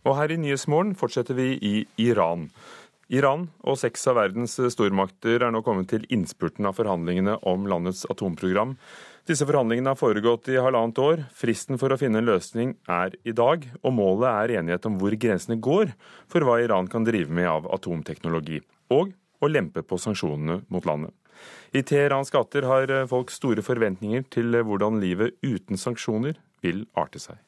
Og her i Nyhetsmorgen fortsetter vi i Iran. Iran og seks av verdens stormakter er nå kommet til innspurten av forhandlingene om landets atomprogram. Disse forhandlingene har foregått i halvannet år. Fristen for å finne en løsning er i dag, og målet er enighet om hvor grensene går for hva Iran kan drive med av atomteknologi, og å lempe på sanksjonene mot landet. I Teherans gater har folk store forventninger til hvordan livet uten sanksjoner vil arte seg.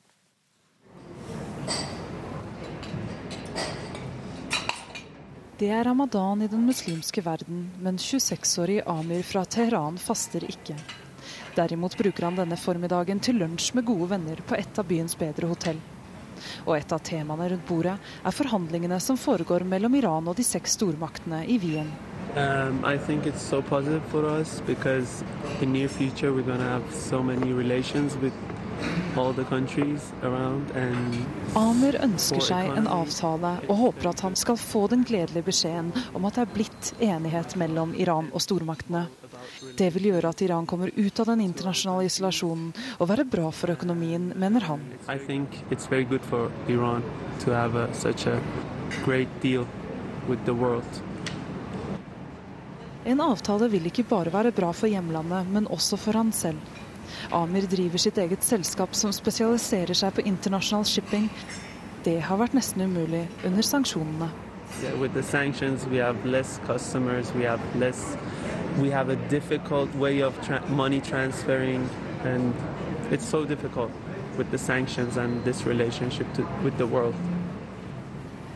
Det er ramadan i den muslimske verden, men 26-årige Amir fra Teheran faster ikke. Derimot bruker han denne formiddagen til lunsj med gode venner på et av byens bedre hotell. Og et av temaene rundt bordet er forhandlingene som foregår mellom Iran og de seks stormaktene i Wien. Um, I think it's so positive for us because in near future we're going to have so many relations with Amer ønsker seg en avtale og håper at han skal få den gledelige beskjeden om at det er blitt enighet mellom Iran og stormaktene. Det vil gjøre at Iran kommer ut av den internasjonale isolasjonen og være bra for økonomien, mener han. En avtale vil ikke bare være bra for hjemlandet, men også for han selv. Amir driver sitt eget selskap som spesialiserer seg på internasjonal shipping. Det har vært nesten umulig under sanksjonene. It's so difficult with the sanctions and this relationship to, with the world.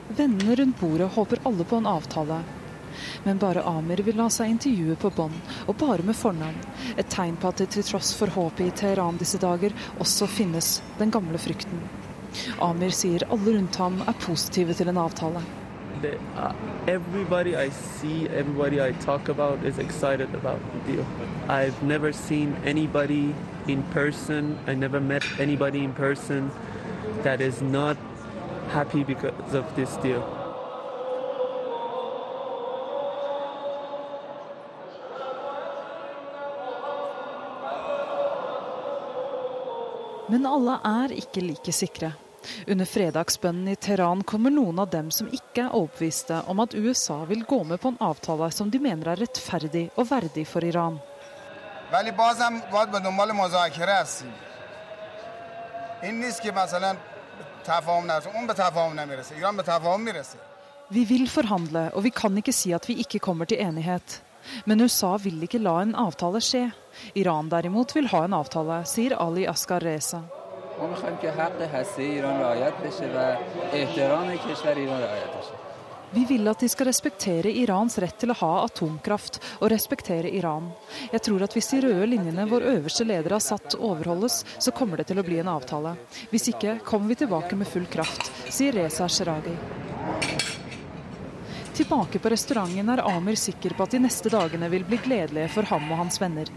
Vennene rundt bordet håper alle på en avtale, men bare Amir vil la seg intervjue på bånd, og bare med fornavn. Et tegn på at det til tross for håpet i Teheran disse dager, også finnes den gamle frykten. Amir sier alle rundt ham er positive til en avtale. The, uh, everybody I see, everybody I talk about is excited about the deal. I've person, I never met anybody in person that is not happy because of this deal. Men alle er ikke like sikre. Under fredagsbønnen i Teheran kommer noen av dem som ikke er overbeviste om at USA vil gå med på en avtale som de mener er rettferdig og verdig for Iran. Vi vil forhandle, og vi kan ikke si at vi ikke kommer til enighet. Men USA vil ikke la en avtale skje. Iran derimot vil ha en avtale, sier Ali Askar Reza. Vi vil at de skal respektere Irans rett til å ha atomkraft, og respektere Iran. Jeg tror at hvis de røde linjene vår øverste leder har satt overholdes, så kommer det til å bli en avtale. Hvis ikke kommer vi tilbake med full kraft, sier Reza Sheragi. Tilbake på restauranten er Amir sikker på at de neste dagene vil bli gledelige for ham og hans venner.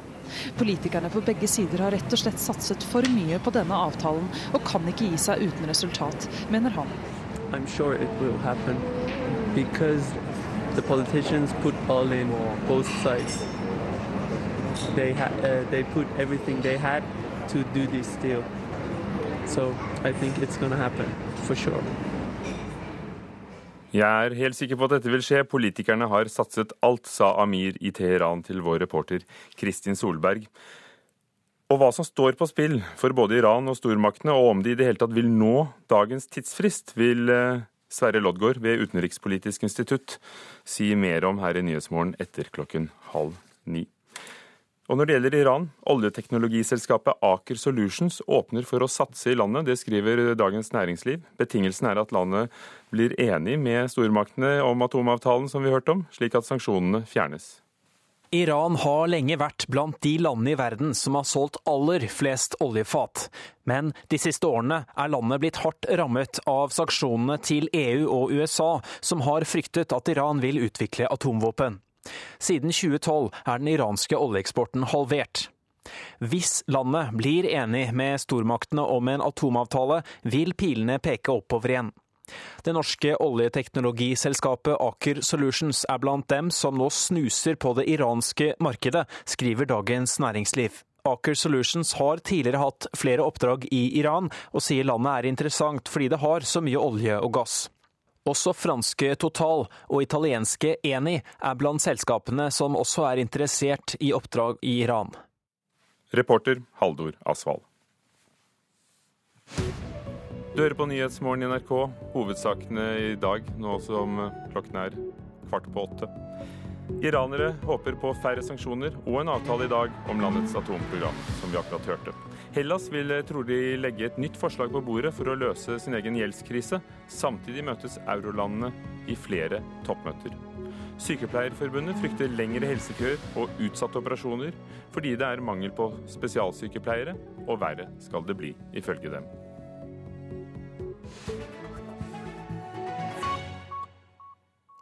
Politikerne på begge sider har rett og slett satset for mye på denne avtalen, og kan ikke gi seg uten resultat, mener han. I'm sure it will happen because the politicians put all in both sides. They, ha uh, they put everything they had to do this deal. So I think it's going to happen for sure. Jeg er helt sikker på at dette vil skje. Politikerne har satset alt, sa Amir i Teheran til vår reporter Kristin Solberg. Og hva som står på spill for både Iran og stormaktene, og om de i det hele tatt vil nå dagens tidsfrist, vil eh, Sverre Loddgaard ved Utenrikspolitisk institutt si mer om her i Nyhetsmorgen etter klokken halv ni. Og når det gjelder Iran, oljeteknologiselskapet Aker Solutions åpner for å satse i landet. Det skriver Dagens Næringsliv. Betingelsen er at landet blir enig med stormaktene om atomavtalen som vi hørte om, slik at sanksjonene fjernes. Iran har lenge vært blant de landene i verden som har solgt aller flest oljefat. Men de siste årene er landet blitt hardt rammet av sanksjonene til EU og USA, som har fryktet at Iran vil utvikle atomvåpen. Siden 2012 er den iranske oljeeksporten halvert. Hvis landet blir enig med stormaktene om en atomavtale, vil pilene peke oppover igjen. Det norske oljeteknologiselskapet Aker Solutions er blant dem som nå snuser på det iranske markedet, skriver Dagens Næringsliv. Aker Solutions har tidligere hatt flere oppdrag i Iran, og sier landet er interessant fordi det har så mye olje og gass. Også franske Total og italienske Eni er blant selskapene som også er interessert i oppdrag i Iran. Reporter Haldor Asvald. Du hører på Nyhetsmorgen i NRK. Hovedsakene i dag, nå som klokken er kvart på åtte. Iranere håper på færre sanksjoner og en avtale i dag om landets atomprogram, som vi akkurat hørte. Hellas vil eh, trolig legge et nytt forslag på bordet for å løse sin egen gjeldskrise. Samtidig møtes eurolandene i flere toppmøter. Sykepleierforbundet frykter lengre helsekøer og utsatte operasjoner fordi det er mangel på spesialsykepleiere, og verre skal det bli, ifølge dem.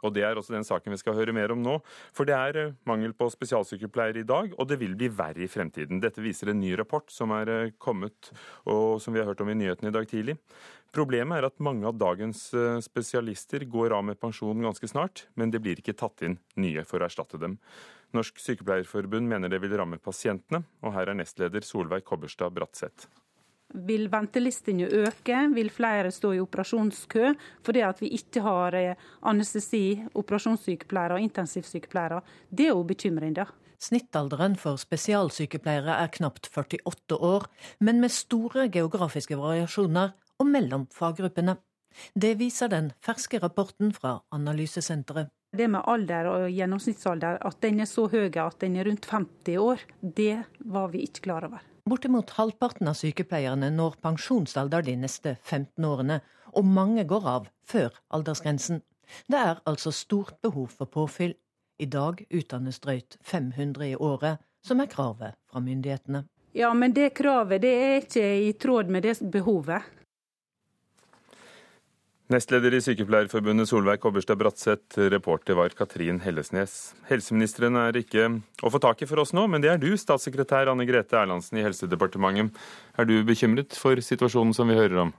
Og Det er også den saken vi skal høre mer om nå. For det er eh, mangel på spesialsykepleiere i dag, og det vil bli verre i fremtiden. Dette viser en ny rapport som er eh, kommet, og som vi har hørt om i nyhetene i dag tidlig. Problemet er at mange av dagens eh, spesialister går av med pensjon ganske snart, men det blir ikke tatt inn nye for å erstatte dem. Norsk Sykepleierforbund mener det vil ramme pasientene, og her er nestleder Solveig Kobberstad Bratseth. Vil ventelistene øke, vil flere stå i operasjonskø fordi at vi ikke har eh, anestesi, operasjonssykepleiere og intensivsykepleiere. Det er jo bekymrende. Snittalderen for spesialsykepleiere er knapt 48 år, men med store geografiske variasjoner og mellom faggruppene. Det viser den ferske rapporten fra Analysesenteret. Det med alder og gjennomsnittsalder, at den er så høy at den er rundt 50 år, det var vi ikke klar over. Bortimot halvparten av sykepleierne når pensjonsalder de neste 15 årene, og mange går av før aldersgrensen. Det er altså stort behov for påfyll. I dag utdannes drøyt 500 i året, som er kravet fra myndighetene. Ja, men det kravet det er ikke i tråd med det behovet. Nestleder i Sykepleierforbundet Solveig Kobberstad Bratseth, reporter var Katrin Hellesnes. Helseministeren er ikke å få tak i for oss nå, men det er du, statssekretær Anne Grete Erlandsen i Helsedepartementet. Er du bekymret for situasjonen som vi hører om?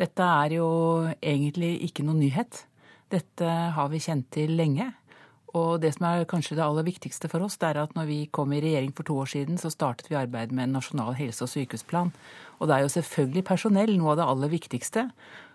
Dette er jo egentlig ikke noe nyhet. Dette har vi kjent til lenge. Og det som er kanskje det aller viktigste for oss, det er at når vi kom i regjering for to år siden, så startet vi arbeidet med en nasjonal helse- og sykehusplan. Og det er jo selvfølgelig personell noe av det aller viktigste.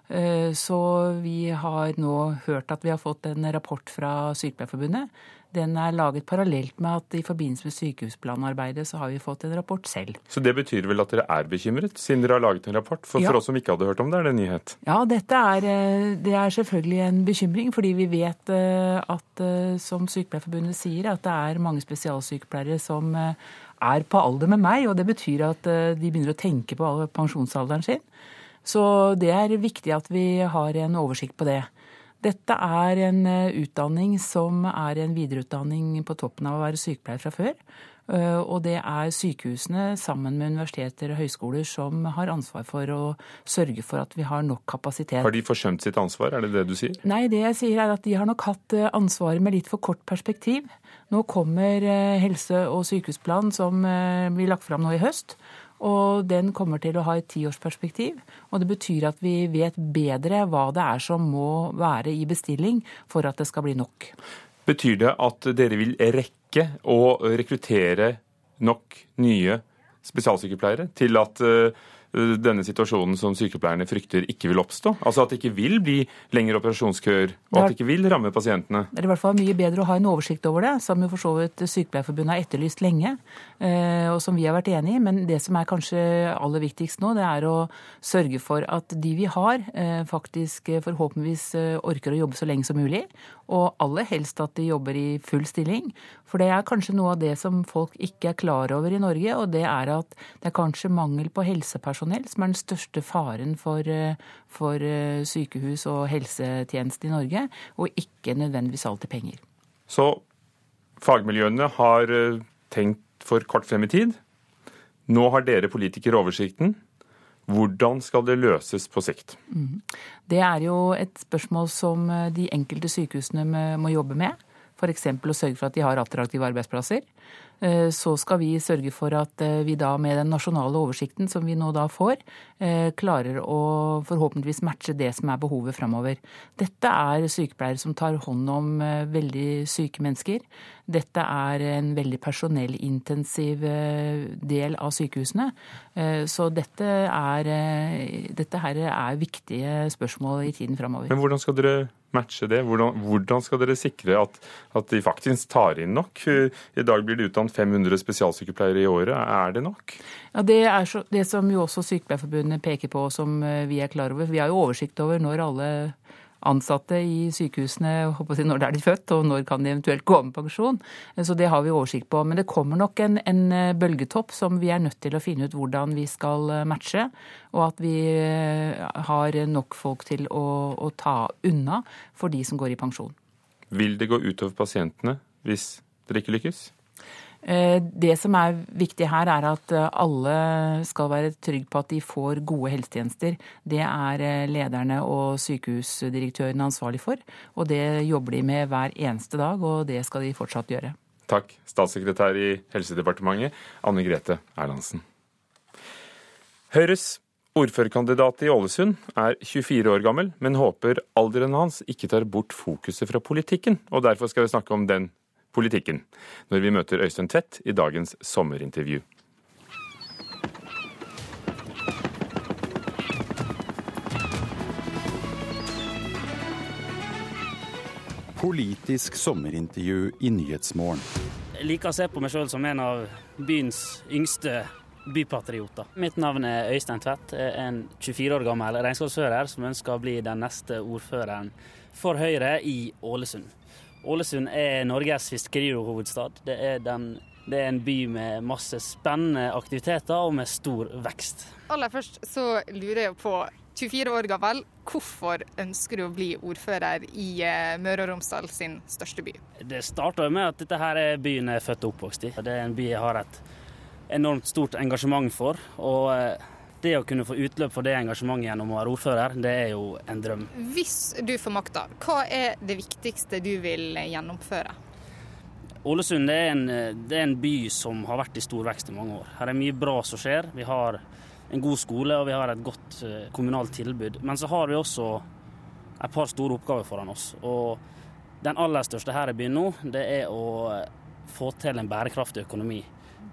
Så vi har nå hørt at vi har fått en rapport fra Sykepleierforbundet den er laget parallelt med at i forbindelse med sykehusplanarbeidet så har vi fått en rapport selv. Så det betyr vel at dere er bekymret, siden dere har laget en rapport? For, ja. for oss som ikke hadde hørt om det, er det en nyhet? Ja, dette er, eh, det er selvfølgelig en bekymring, fordi vi vet eh, at, eh, som Sykepleierforbundet sier, at det er mange spesialsykepleiere som er på alder med meg, og det betyr at de begynner å tenke på pensjonsalderen sin. Så det er viktig at vi har en oversikt på det. Dette er en eh, utdanning som er en videreutdanning på toppen av å være sykepleier fra før. Eh, og det er sykehusene sammen med universiteter og høyskoler som har ansvar for å sørge for at vi har nok kapasitet. Har de forsømt sitt ansvar, er det det du sier? Nei, det jeg sier er at de har nok hatt eh, ansvaret med litt for kort perspektiv. Nå kommer helse- og sykehusplanen som blir lagt fram nå i høst. Og den kommer til å ha et tiårsperspektiv. Og det betyr at vi vet bedre hva det er som må være i bestilling for at det skal bli nok. Betyr det at dere vil rekke å rekruttere nok nye spesialsykepleiere til at Eh, denne situasjonen som sykepleierne frykter ikke vil oppstå? Altså at det ikke vil bli lengre operasjonskøer, og at det ikke vil ramme pasientene? Det er i hvert fall mye bedre å ha en oversikt over det, som jo for så vidt Sykepleierforbundet har etterlyst lenge, eh, og som vi har vært enig i. Men det som er kanskje aller viktigst nå, det er å sørge for at de vi har, eh, faktisk forhåpentligvis orker å jobbe så lenge som mulig. Og aller helst at de jobber i full stilling. For det er kanskje noe av det som folk ikke er klar over i Norge, og det er at det er kanskje mangel på helsepersonell helsepersonell som er den største faren for, eh, for eh, sykehus og helsetjeneste i Norge, og ikke nødvendigvis alltid penger. Så fagmiljøene har eh, tenkt for kort frem i tid. Nå har dere politikere oversikten. Hvordan skal det løses på sikt? Mm. Det er jo et spørsmål som de enkelte sykehusene må jobbe med. F.eks. å sørge for at de har attraktive arbeidsplasser. Eh, så skal vi sørge for at eh, vi da med den nasjonale oversikten som vi nå da får, eh, klarer å forhåpentligvis matche det som er behovet framover. Dette er sykepleiere som tar hånd om veldig syke mennesker. Dette er en veldig personellintensiv del av sykehusene. Så dette er, dette her er viktige spørsmål i tiden framover. Men hvordan skal dere matche det? Hvordan, hvordan skal dere sikre at, at, de faktisk tar inn nok? I dag blir det utdannet 500 spesialsykepleiere i året. Er det nok? Ja, Det er så, det som jo også Sykepleierforbundet peker på, som eh, vi er klar over. Vi har jo oversikt over når alle ansatte i sykehusene når de er født, og når kan de eventuelt gå med pensjon. Så det har vi oversikt på. Men det kommer nok en, en, eh, bølgetopp som vi er nødt til å finne ut hvordan vi skal eh, matche. Og at vi eh, har nok folk til å, å ta unna for de som går i pensjon. Vil det gå utover pasientene hvis dere ikke lykkes? Eh, det som er viktig her, er at eh, alle skal være trygge på at de får gode helsetjenester. Det er eh, lederne og sykehusdirektørene ansvarlig for, og det jobber de med hver eneste dag, og det skal de fortsatt gjøre. Takk, statssekretær i Helsedepartementet, Anne Grete Erlandsen. Høyres ordførerkandidat i Ålesund er 24 år gammel, men håper alderen hans ikke tar bort fokuset fra politikken, og derfor skal vi snakke om den politikken, når vi møter Øystein Tvedt i dagens sommerintervju. Politisk sommerintervju i Nyhetsmorgen. Jeg liker å se på meg sjøl som en av byens yngste bypatrioter. Mitt navn er Øystein Tvedt. Jeg er en 24 år gammel regnskapsfører som ønsker å bli den neste ordføreren for Høyre i Ålesund. Ålesund er Norges fiskerihovedstad. Det er, den, det er en by med masse spennende aktiviteter og med stor vekst. Aller først så lurer jeg på, 24 år gammel, hvorfor ønsker du å bli ordfører i eh, Møre og Romsdal sin største by? Det starta med at dette her er byen jeg er født og oppvokst i. Det er en by jeg har et enormt stort engasjement for. og eh, det å kunne få utløp for det engasjementet gjennom å være ordfører, det er jo en drøm. Hvis du får makta, hva er det viktigste du vil gjennomføre? Ålesund er en, det er en by som har vært i stor vekst i mange år. Her er mye bra som skjer. Vi har en god skole og vi har et godt eh, kommunalt tilbud. Men så har vi også et par store oppgaver foran oss. Og den aller største her i byen nå, det er å få til en bærekraftig økonomi.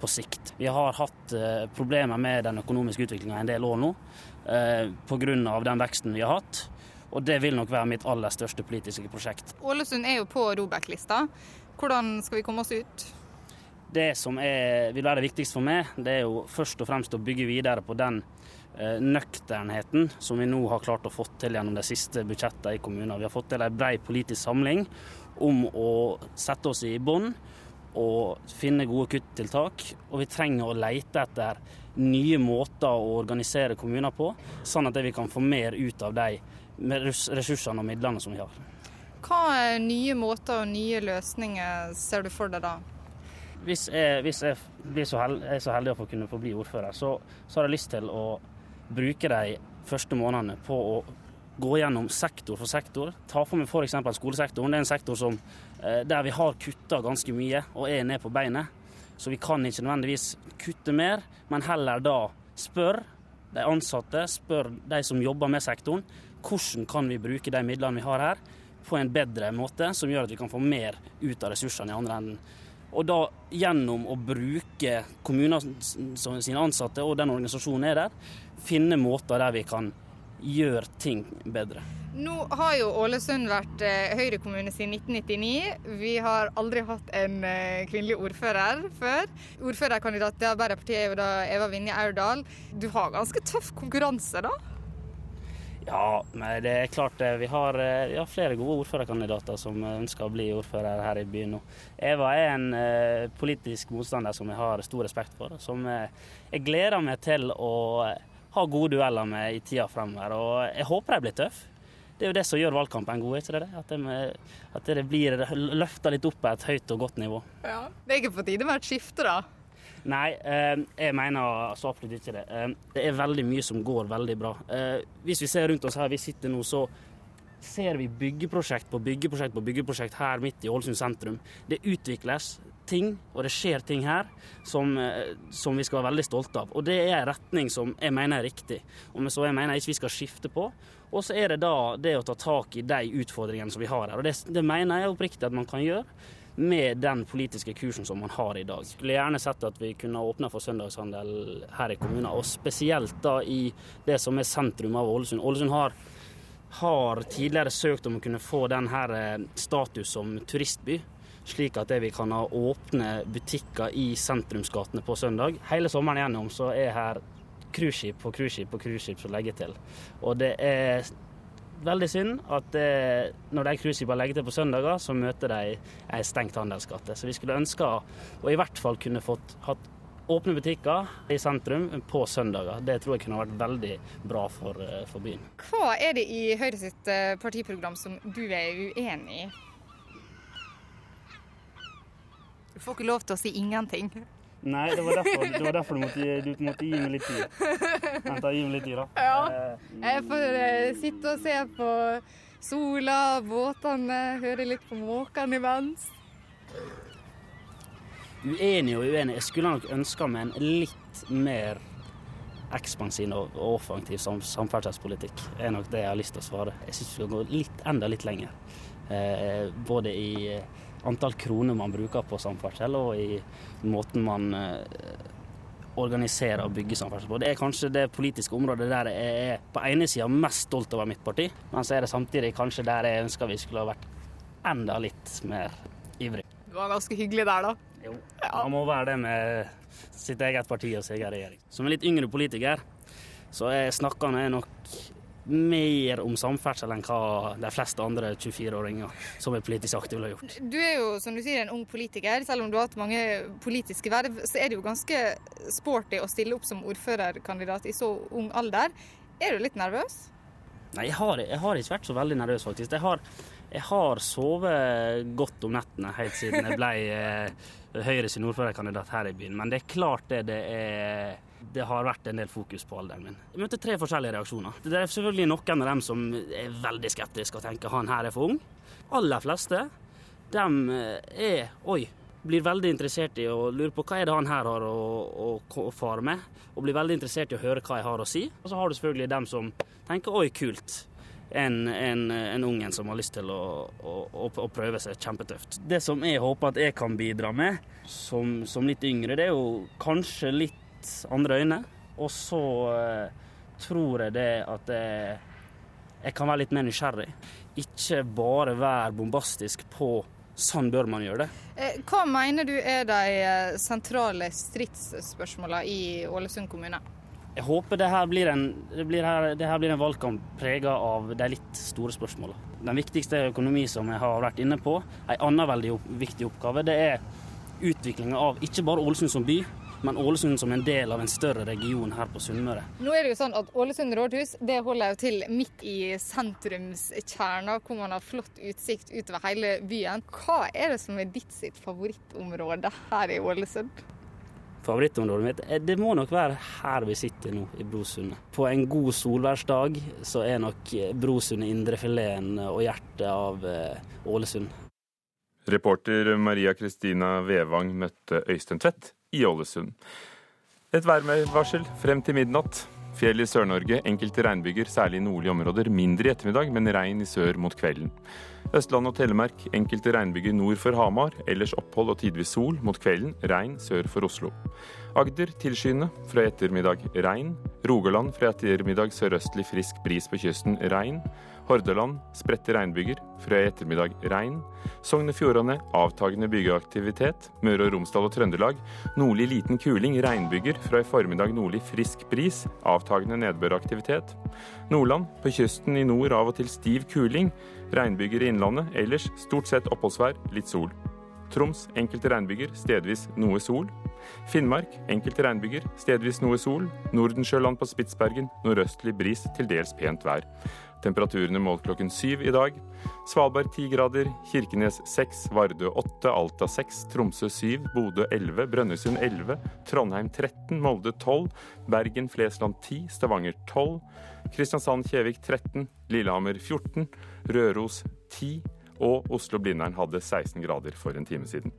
På sikt. Vi har hatt eh, problemer med den økonomiske utviklinga en del år nå eh, pga. den veksten vi har hatt. Og det vil nok være mitt aller største politiske prosjekt. Ålesund er jo på Robek-lista. Hvordan skal vi komme oss ut? Det som er, vil være det viktigste for meg, det er jo først og fremst å bygge videre på den eh, nøkternheten som vi nå har klart å få til gjennom de siste budsjettene i kommunen. Vi har fått til en bred politisk samling om å sette oss i bånd og finne gode kuttiltak. Og vi trenger å lete etter nye måter å organisere kommuner på, sånn at vi kan få mer ut av de ressursene og midlene som vi har. Hva nye måter og nye løsninger ser du for deg da? Hvis jeg, hvis jeg så heldig, er så heldig å få kunne få bli ordfører, så, så har jeg lyst til å bruke de første månedene på å gå gjennom sektor for sektor. Ta for meg f.eks. skolesektoren. Det er en sektor som, eh, der vi har kutta ganske mye og er ned på beinet. Så vi kan ikke nødvendigvis kutte mer, men heller da spør de ansatte, spør de som jobber med sektoren, hvordan kan vi bruke de midlene vi har her, på en bedre måte, som gjør at vi kan få mer ut av ressursene i andre enden. Og da gjennom å bruke kommunene sine ansatte og den organisasjonen er der, finne måter der vi kan gjøre ting bedre. Nå har jo Ålesund vært eh, Høyre kommune siden 1999. Vi har aldri hatt en eh, kvinnelig ordfører før. Ordførerkandidat til Arbeiderpartiet er jo da Eva Vinje Aurdal. Du har ganske tøff konkurranse, da? Ja, men det er klart eh, vi har, vi har, flere gode ordførerkandidater som ønsker å bli ordfører her i byen nå. Eva er en politisk motstander som jeg har stor respekt for. Som jeg gleder meg til å ha gode dueller med i tida fremover. Og jeg håper de blir tøffe. Det er jo det som gjør valgkampen god, ikke det? At det, at det blir løfta litt opp på et høyt og godt nivå. Ja, Det er ikke på tide med et skifte, da? Nei, eh, jeg mener så absolutt ikke det. Eh, det er veldig mye som går veldig bra. Eh, hvis vi ser rundt oss her vi sitter nå, så ser vi byggeprosjekt på byggeprosjekt på byggeprosjekt her midt i Ålesund sentrum. Det utvikles ting, og det skjer ting her som, som, vi skal være veldig stolte av. Og det er en retning som jeg mener er riktig, og så jeg mener ikke vi skal skifte på. Og så er det da det å ta tak i de utfordringene som vi har her. Og det, det mener jeg oppriktig at man kan gjøre med den politiske kursen som man har i dag. Skulle gjerne sett at vi kunne åpna for søndagshandel her i kommunen, og spesielt da i det som er sentrum av Ålesund. Ålesund har, har tidligere søkt om å kunne få denne eh, status som turistby slik at vi kan ha åpne butikker i sentrumsgatene på søndag. Hele sommeren gjennom så er her cruiseskip på cruiseskip på cruiseskip som legger til. Og det er veldig synd at det, når de cruiseskipene legger til på søndager, så møter de ei stengt handelsgate. Så vi skulle ønske å i hvert fall kunne fått hatt åpne butikker i sentrum på søndager. Det tror jeg kunne vært veldig bra for, eh, for byen. Hva er det i Høyre sitt eh, partiprogram som du er uenig i? Du får ikke lov til å si ingenting. Nei, det var derfor, det var derfor du, måtte, du, måtte, gi meg litt tid. Vent, gi meg litt tid, da. Ja. Eh, jeg får uh, sitte og se på sola, båtene, høre litt på måkene imens. Uenig og uenig. Jeg skulle nok ønska meg en litt mer ekspansiv og offensiv samferdselspolitikk. Det er nok det jeg har lyst til å svare. Jeg syns vi skal gå litt, enda litt lenger. Eh, både i antall kroner man bruker på samferdsel, og i måten man eh, organiserer og bygger samferdsel på. Det er kanskje det politiske området der jeg er på ene sida mest stolt over mitt parti, men så er det samtidig kanskje der jeg ønsker vi skulle ha vært enda litt mer ivrig. Du var ganske hyggelig der, da. Jo, man må være det med sitt eget parti og sin egen regjering. Som en litt yngre politiker så er snakkene nok mer om samferdsel enn hva de fleste andre 24-åringer som er politisk aktive har gjort. Du er jo som du sier en ung politiker. Selv om du har hatt mange politiske verv, så er det jo ganske sporty å stille opp som ordførerkandidat i så ung alder. Er du litt nervøs? Nei, jeg har, jeg har ikke vært så veldig nervøs, faktisk. Jeg har, jeg har sovet godt om nettene helt siden jeg ble eh, Høyre sin ordførerkandidat her i byen. Men det er klart det det er det har vært en del fokus på alderen min. Jeg møtte tre forskjellige reaksjoner. Det er selvfølgelig noen av dem som er veldig skeptiske og tenker han her er for ung. Aller fleste dem eh, er oi, blir veldig interessert i å lure på hva er det han her har å, å, å fare med, og blir veldig interessert i å høre hva jeg har å si. Og så har du selvfølgelig dem som tenker oi, kult. Enn en, en ungen som har lyst til å, å, å, prøve seg kjempetøft. Det som jeg håper at jeg kan bidra med som, som litt yngre, det er jo kanskje litt andre øyne. Og så eh, tror jeg det at jeg, jeg kan være litt mer nysgjerrig. Ikke bare være bombastisk på Sånn bør man gjøre det. Eh, hva mener du er de eh, sentrale stridsspørsmålene i Ålesund kommune? Jeg håper det her blir en, blir her, her blir en valgkamp prega av de litt store spørsmålene. Den viktigste økonomi som jeg har vært inne på, en annen veldig viktig oppgave, det er utviklinga av ikke bare Ålesund som by, men Ålesund som en del av en større region her på Sunnmøre. Nå er det jo sånn at Ålesund rådhus det holder jo til midt i sentrumskjerna, hvor man har flott utsikt utover hele byen. Hva er det som er ditt sitt favorittområde her i Ålesund? Favorittområdet mitt eh, det må nok være her vi sitter nå, i Brosundet. På en god solværsdag så er nok eh, Brosundet indrefileten og hjertet av eh, Ålesund. Reporter Maria Kristina Vevang møtte Øystein Tvedt i Ålesund. Et værvarsel frem til midnatt. Fjell i Sør-Norge, enkelte regnbyger, særlig i nordlige områder. Mindre i ettermiddag, men regn i sør mot kvelden. Østland og Telemark, enkelte regnbyger nord for Hamar. Ellers opphold og tidvis sol. Mot kvelden regn sør for Oslo. Agder tilskyende. Fra ettermiddag regn. Rogaland fra ettermiddag sørøstlig frisk bris på kysten. Regn. Hordaland spredte regnbyger. Fra i ettermiddag regn. Sogn og Fjordane avtagende byggeaktivitet. Møre og Romsdal og Trøndelag nordlig liten kuling. Regnbyger. Fra i formiddag nordlig frisk bris. Avtagende nedbøraktivitet. Nordland på kysten i nord av og til stiv kuling. Regnbyger i innlandet. Ellers stort sett oppholdsvær, litt sol. Troms enkelte regnbyger, stedvis noe sol. Finnmark enkelte regnbyger, stedvis noe sol. Nordensjøland på Spitsbergen nordøstlig bris, til dels pent vær. Temperaturene målt klokken syv i dag. Svalbard ti grader, Kirkenes seks, Vardø åtte, Alta seks, Tromsø syv, Bodø elleve, Brønnøysund elleve, Trondheim 13, Molde 12, Bergen Flesland 10, Stavanger 12, Kristiansand-Kjevik 13, Lillehammer 14, Røros 10 og Oslo-Blindern hadde 16 grader for en time siden.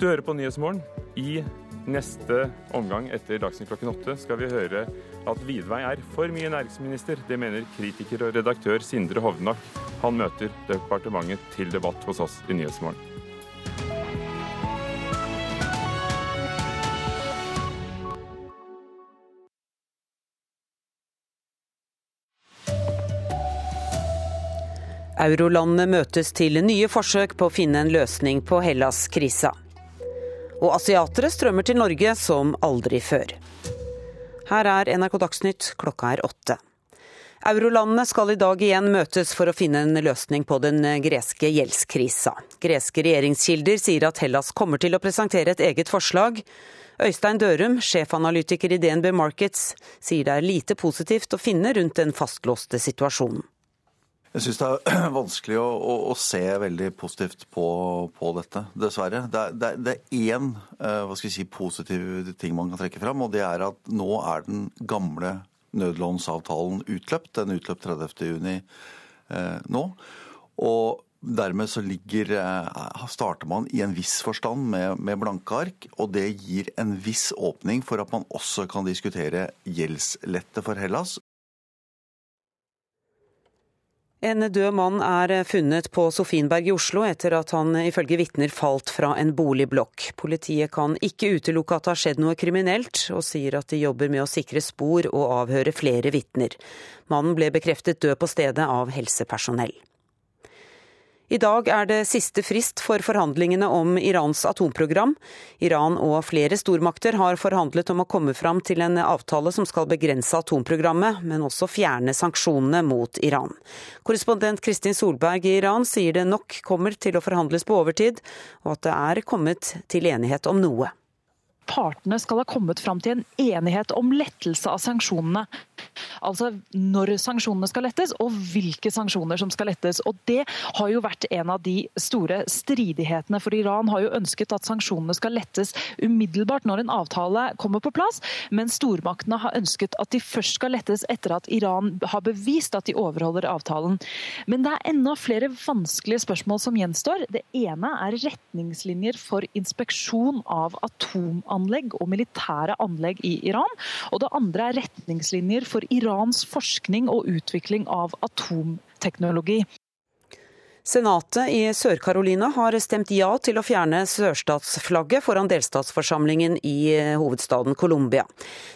Du hører på Nyhetsmorgen. I neste omgang etter Dagsnytt klokken åtte skal vi høre at Vidvei er for mye næringsminister. Det mener kritiker og redaktør Sindre Hovnak. Han møter departementet til debatt hos oss i Nyhetsmorgen. Eurolandene møtes til nye forsøk på å finne en løsning på Hellas-krisa. Og asiatere strømmer til Norge som aldri før. Her er NRK Dagsnytt, klokka er åtte. Eurolandene skal i dag igjen møtes for å finne en løsning på den greske gjeldskrisa. Greske regjeringskilder sier at Hellas kommer til å presentere et eget forslag. Øystein Dørum, sjefanalytiker i DNB Markets, sier det er lite positivt å finne rundt den fastlåste situasjonen. Jeg syns det er *clears throat* vanskelig å, å, å, se veldig positivt på, på dette, dessverre. Det er, det, det er én uh, hva skal si, positiv ting man kan trekke fram, og det er at nå er den gamle nødlånsavtalen utløpt. Den utløp 30.6 uh, eh, nå. Og dermed så ligger, eh, starter man i en viss forstand med, med blanke ark, og det gir en viss åpning for at man også kan diskutere gjeldslette for Hellas, en død mann er funnet på Sofienberg i Oslo etter at han ifølge vitner falt fra en boligblokk. Politiet kan ikke utelukke at det har skjedd noe kriminelt, og sier at de jobber med å sikre spor og avhøre flere vitner. Mannen ble bekreftet død på stedet av helsepersonell. I dag er det siste frist for forhandlingene om Irans atomprogram. Iran og flere stormakter har forhandlet om å komme fram til en avtale som skal begrense atomprogrammet, men også fjerne sanksjonene mot Iran. Korrespondent Kristin Solberg i Iran sier det nok kommer til å forhandles på overtid, og at det er kommet til enighet om noe partene skal ha kommet fram til en enighet om lettelse av sanksjonene. Altså når sanksjonene skal lettes, og hvilke sanksjoner som skal lettes. Og Det har jo vært en av de store stridighetene. For Iran har jo ønsket at sanksjonene skal lettes umiddelbart når en avtale kommer på plass, men stormaktene har ønsket at de først skal lettes etter at Iran har bevist at de overholder avtalen. Men det er enda flere vanskelige spørsmål som gjenstår. Det ene er retningslinjer for inspeksjon av atomanlegg anlegg og militære anlegg i Iran. Og det andre er retningslinjer for Irans forskning og utvikling av atomvåpen teknologi. Senatet i Sør-Carolina har stemt ja til å fjerne sørstatsflagget foran delstatsforsamlingen i eh, hovedstaden Colombia.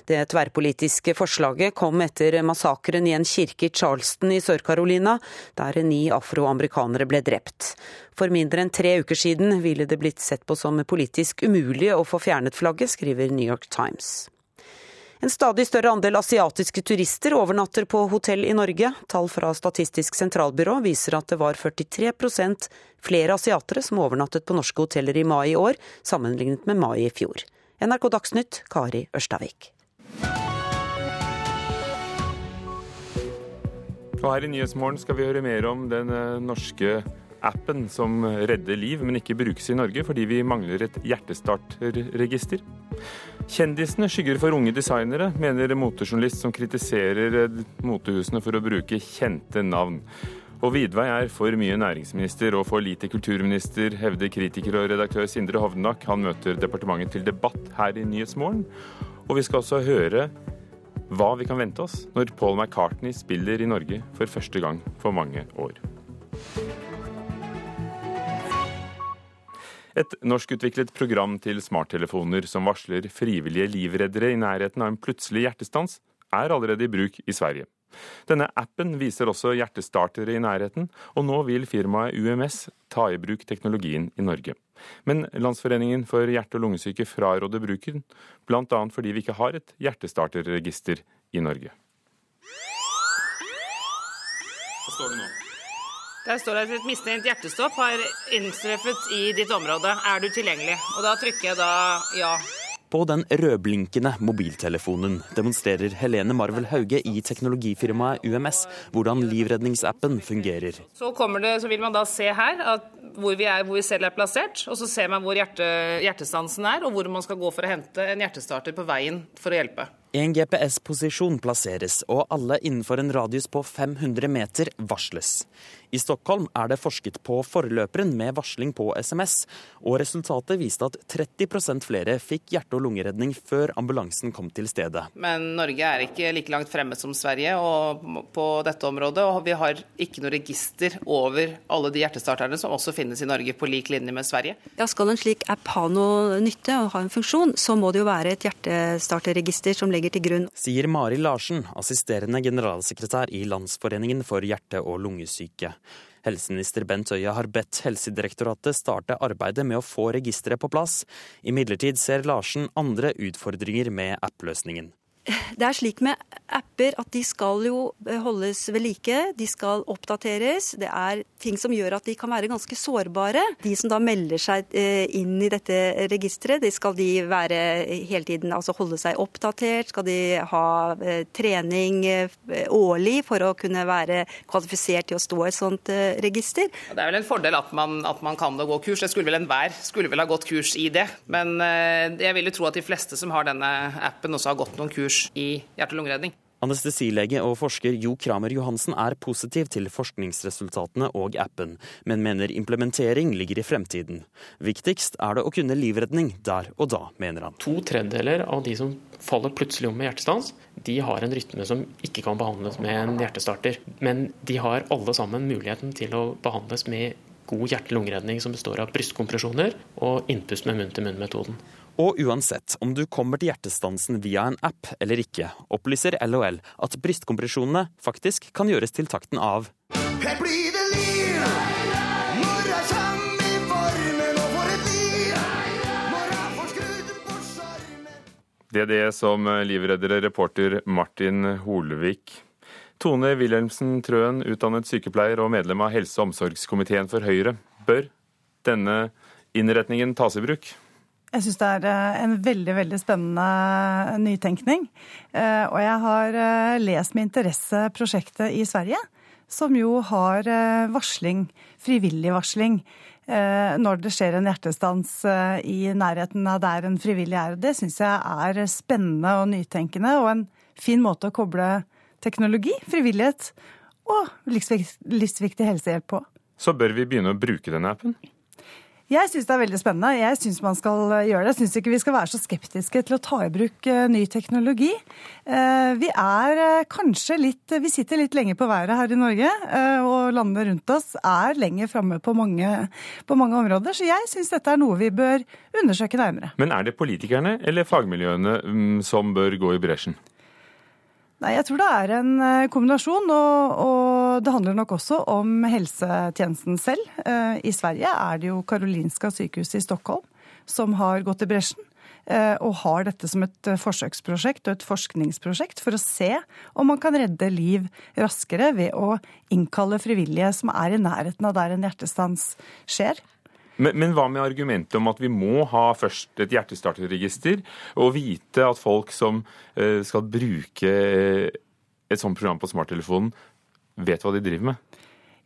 Det tverrpolitiske forslaget kom etter massakren i en kirke i Charleston i Sør-Carolina, der ni afroamerikanere ble drept. For mindre enn tre uker siden ville det blitt sett på som politisk umulig å få fjernet flagget, skriver New York Times. En stadig større andel asiatiske turister overnatter på hotell i Norge. Tall fra Statistisk sentralbyrå viser at det var 43% flere asiatere som overnattet på norske hoteller i mai i år, sammenlignet med mai i fjor. NRK Dagsnytt, Kari Ørstavik. Og her i Nyhetsmorgen skal vi høre mer om den eh, norske appen som redder liv, men ikke brukes i Norge fordi vi mangler et hjertestarterregister. Kjendisene skygger for unge designere, mener motejournalist som kritiserer motehusene for å bruke kjente navn. Og Vidvei er for mye næringsminister og for lite kulturminister, hevder kritiker og redaktør Sindre Hovnak. Han møter departementet til debatt her i Nyhetsmorgen. Og vi skal også høre hva vi kan vente oss når Paul McCartney spiller i Norge for første gang for mange år. Et norskutviklet program til smarttelefoner som varsler frivillige livreddere i nærheten av en plutselig hjertestans, er allerede i bruk i Sverige. Denne appen viser også hjertestartere i nærheten, og nå vil firmaet UMS ta i bruk teknologien i Norge. Men Landsforeningen for hjerte- og lungesyke fraråder bruken, bl.a. fordi vi ikke har et hjertestarterregister i Norge. Hva står det nå? Der står det at et mistenkt hjertestopp har inntreffet i ditt område. Er du tilgjengelig? Og da trykker jeg da ja. På den rødblinkende mobiltelefonen demonstrerer Helene Marvel Hauge i teknologifirmaet UMS hvordan livredningsappen fungerer. Så, det, så, vil man da se her hvor vi, er, hvor vi selv er plassert, og så ser man hvor hjerte, hjertestansen er, og hvor man skal gå for å hente en hjertestarter på veien for å hjelpe. En GPS-posisjon plasseres, og alle innenfor en radius på 500 meter varsles. I Stockholm er det forsket på forløperen med varsling på SMS, og resultatet viste at 30% flere fikk hjerte- og lungeredning før ambulansen kom til stedet. Men Norge er ikke like langt fremme som Sverige på dette området, og vi har ikke noe register over alle de hjertestarterne som også finnes i Norge, på lik linje med Sverige. Ja, Skal en slik app ha noe nytte og ha en funksjon, så må det jo være et hjertestarterregister som legger ligger til grunn. Sier Mari Larsen, assisterende generalsekretær i Landsforeningen for hjerte- og lungesyke. Helseminister Bent Høie har bedt Helsedirektoratet starte arbeidet med å få registeret på plass. Imidlertid ser Larsen andre utfordringer med app-løsningen det er slik med apper at de skal jo holdes ved like. De skal oppdateres. Det er ting som gjør at de kan være ganske sårbare. De som da melder seg eh, inn i dette registeret, de skal de være hele tiden, altså holde seg oppdatert? Skal de ha eh, trening eh, årlig for å kunne være kvalifisert til å stå i et sånt register? Det er vel en fordel at man, at man kan gå kurs. Det skulle vel enhver skulle vel ha gått kurs i det. Men jeg vil jo tro at de fleste som har denne appen, også har gått noen kurs kurs i hjerte- og lungeredning. Anestesilege og forsker Jo Kramer Johansen er positiv til forskningsresultatene og appen, men mener implementering ligger i fremtiden. Viktigst er det å kunne livredning der og da, mener han. To tredjedeler av de som faller plutselig om med hjertestans, de har en rytme som ikke kan behandles med en hjertestarter. Men de har alle sammen muligheten til å behandles med god hjerte-lungeredning som består av brystkompresjoner og innpust med munn-til-munn-metoden. Og uansett om du kommer til hjertestansen via en app eller ikke, opplyser LHL at brystkompresjonene faktisk kan gjøres til takten av Her blir det liv! Når jeg kommer i varmen og får et liv! Når jeg får skrudd på skjermen Det er det som livreddere reporter Martin Holevik Tone Wilhelmsen Trøen, utdannet sykepleier og medlem av helse- og omsorgskomiteen for Høyre. Bør denne innretningen tas i bruk? Jeg syns det er eh, en veldig veldig spennende nytenkning. Eh, og jeg har eh, lest med interesse prosjektet i Sverige, som jo har varsling, frivillig varsling, når det skjer en hjertestans i nærheten av der en frivillig er. Det syns jeg er spennende og nytenkende, og en fin måte å koble teknologi, frivillighet og livsviktig helsehjelp på. Så bør vi begynne å bruke denne appen? Jeg syns det er veldig spennende. Jeg syns man skal eh, gjøre det. Jeg syns ikke vi skal være så skeptiske til å ta i bruk eh, ny teknologi. Eh, vi er kanskje litt Vi sitter litt lenge på været her i Norge, og landene rundt oss er lenger framme på, på, mange områder. Så jeg syns dette er noe vi bør undersøke nærmere. Men er det politikerne eller fagmiljøene mm, som bør gå i bresjen? Nei, Jeg tror det er en eh, kombinasjon, og, og, det handler nok også om helsetjenesten selv. Eh, I Sverige er det jo Karolinska sykehuset i Stockholm som har gått i bresjen. Eh, og har dette som et forsøksprosjekt og et forskningsprosjekt for å se om man kan redde liv raskere ved å innkalle frivillige som er i nærheten av der en hjertestans skjer. Men, men, hva med argumentet om at vi må ha først et hjertestarterregister, og vite at folk som uh, skal bruke eh, et sånt program på smarttelefonen, vet hva de driver med?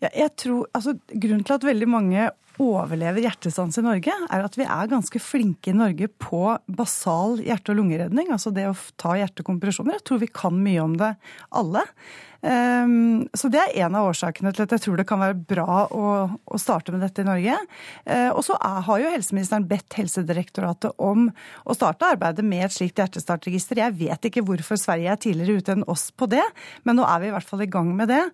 Ja, jeg tror, altså, grunnen til at veldig mange overlever hjertestans i Norge, er at vi er ganske flinke i Norge på basal hjerte- og lungeredning. Altså det å ta hjertekompresjoner. Jeg tror vi kan mye om det alle. Ehm, så det er en av årsakene til at jeg tror det kan være bra å, å starte med dette i Norge. Eh, og så har jo helseministeren bedt Helsedirektoratet om å starte arbeidet med et slikt hjertestartregister. Jeg vet ikke hvorfor Sverige er tidligere ute enn oss på det, men nå er vi i hvert fall i gang med det.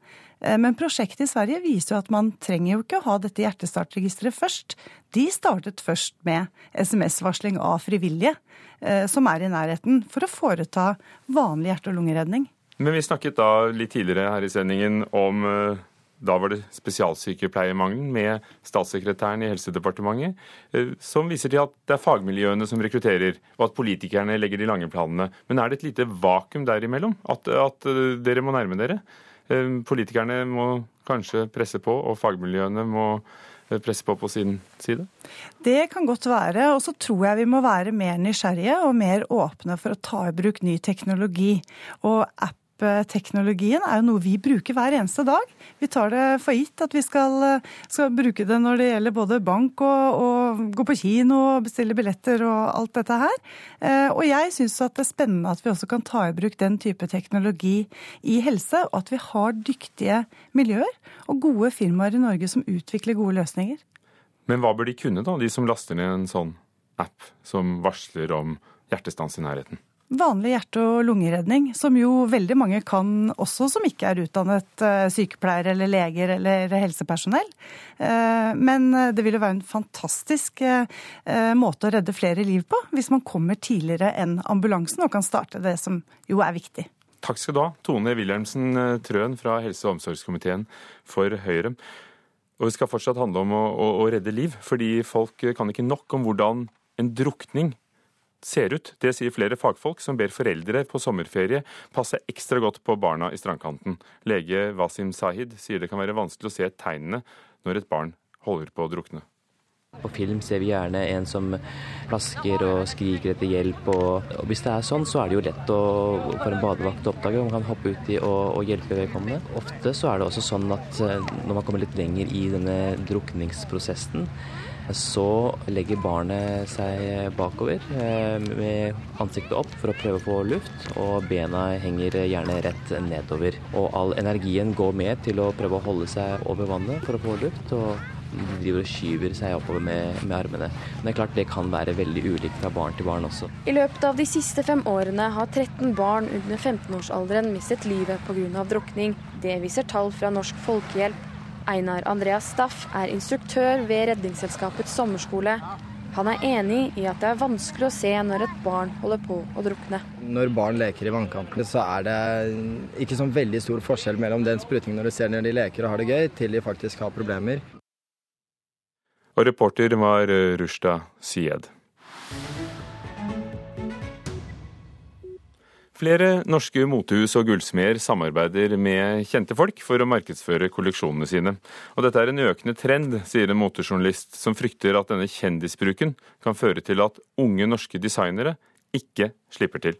Eh, men prosjektet i Sverige viser jo at man trenger jo ikke å ha dette hjertestartregisteret først. De startet først med SMS-varsling av frivillige eh, som er i nærheten, for å foreta vanlig hjerte- og lungeredning. Men vi snakket da litt tidligere her i sendingen om eh, da var det spesialsykepleiermangelen med statssekretæren i Helsedepartementet, som viser til at det er fagmiljøene som rekrutterer, og at politikerne legger de lange planene. Men er det et lite vakuum derimellom? At, at dere må nærme dere? Eh, politikerne må kanskje presse på, og fagmiljøene må eh, presse på på sin side? Det kan godt være. Og så tror jeg vi må være mer nysgjerrige og mer åpne for å ta i bruk ny teknologi. Og app teknologien er jo noe vi bruker hver eneste dag. Vi tar det for gitt at vi skal, skal bruke det når det gjelder både bank og, og, gå på kino og bestille billetter og alt dette her. Eh, og jeg syns det er spennende at vi også kan ta i bruk den type teknologi i helse, og at vi har dyktige miljøer og gode firmaer i Norge som utvikler gode løsninger. Men hva bør de kunne, da, de som laster ned en sånn app som varsler om hjertestans i nærheten? Vanlig hjerte- og lungeredning, som jo veldig mange kan også som ikke er utdannet sykepleier sykepleiere eller leger eller helsepersonell. Eh, men det ville være en fantastisk eh, måte å redde flere liv på, hvis man kommer tidligere enn ambulansen og kan starte det som jo er viktig. Takk skal du ha, Tone Wilhelmsen Trøen fra helse- og omsorgskomiteen for Høyre. Og Det skal fortsatt handle om å, å, å redde liv, fordi folk kan ikke nok om hvordan en drukning ser ut. Det sier flere fagfolk som ber foreldre på sommerferie passe ekstra godt på barna i strandkanten. Lege Wasim Sahid sier det kan være vanskelig å se tegnene når et barn holder på å drukne. På film ser vi gjerne en som plasker og skriker etter hjelp. Og, og hvis det er sånn, så er det jo lett å, for en badevakt å oppdage. Man kan hoppe uti og, og hjelpe vedkommende. Ofte så er det også sånn at eh, når man kommer litt lenger i denne drukningsprosessen, så legger barnet seg bakover eh, med ansiktet opp for å prøve å få luft, og bena henger gjerne rett nedover. Og all energien går med til å prøve å holde seg over vannet for å få luft. og de driver og skyver seg oppover med, med, armene. Men det er klart det kan være veldig ulikt fra barn til barn også. I løpet av de siste fem årene har 13 barn under 15-årsalderen mistet livet pga. drukning. Det viser tall fra Norsk Folkehjelp. Einar Andreas Staff er instruktør ved Redningsselskapets sommerskole. Han er enig i at det er vanskelig å se når et barn holder på å drukne. Når barn leker i vannkantene, så er det ikke sånn veldig stor forskjell mellom den sprutingen når du ser når de leker og har det gøy, til de faktisk har problemer. Og reporter var Rushda Syed. Flere norske motehus og gullsmeder samarbeider med kjente folk for å markedsføre kolleksjonene sine. Og dette er en økende trend, sier en motejournalist, som frykter at denne kjendisbruken kan føre til at unge norske designere ikke slipper til.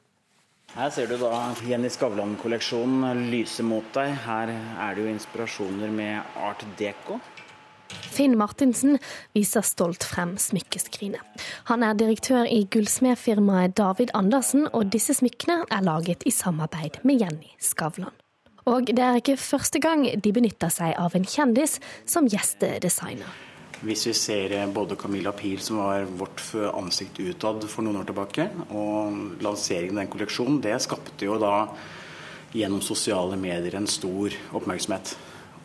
Her ser du da Jenny Skavlan-kolleksjonen lyse mot deg. Her er det jo inspirasjoner med art deco. Finn Martinsen viser stolt frem smykkeskrinet. Han er direktør i gullsmedfirmaet David Andersen, og disse smykkene er laget i samarbeid med Jenny Skavlan. Og det er ikke første gang de benytter seg av en kjendis som gjestedesigner. Hvis vi ser både Camilla Pil, som var vårt ansikt utad for noen år tilbake, og lanseringen av den kolleksjonen, det skapte jo da gjennom sosiale medier en stor oppmerksomhet.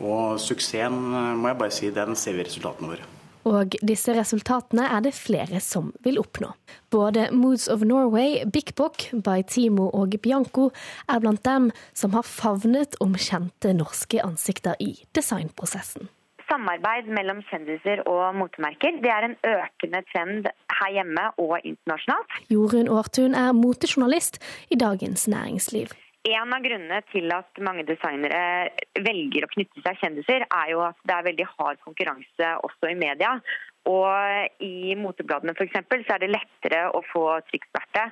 Og suksessen, må jeg bare si, den ser vi resultatene våre. Og disse resultatene er det flere som vil oppnå. Både Moods of Norway, Big Book, by Timo og Bianco er blant dem som har favnet om kjente norske ansikter i designprosessen. Samarbeid mellom kjendiser og motemerker det er en økende trend her hjemme og internasjonalt. Jorunn Aartun er motejournalist i Dagens Næringsliv. En av grunnene til at mange designere velger å knytte seg kjendiser, er jo at det er veldig hard konkurranse også i media. Og i motebladene f.eks. så er det lettere å få trykksverte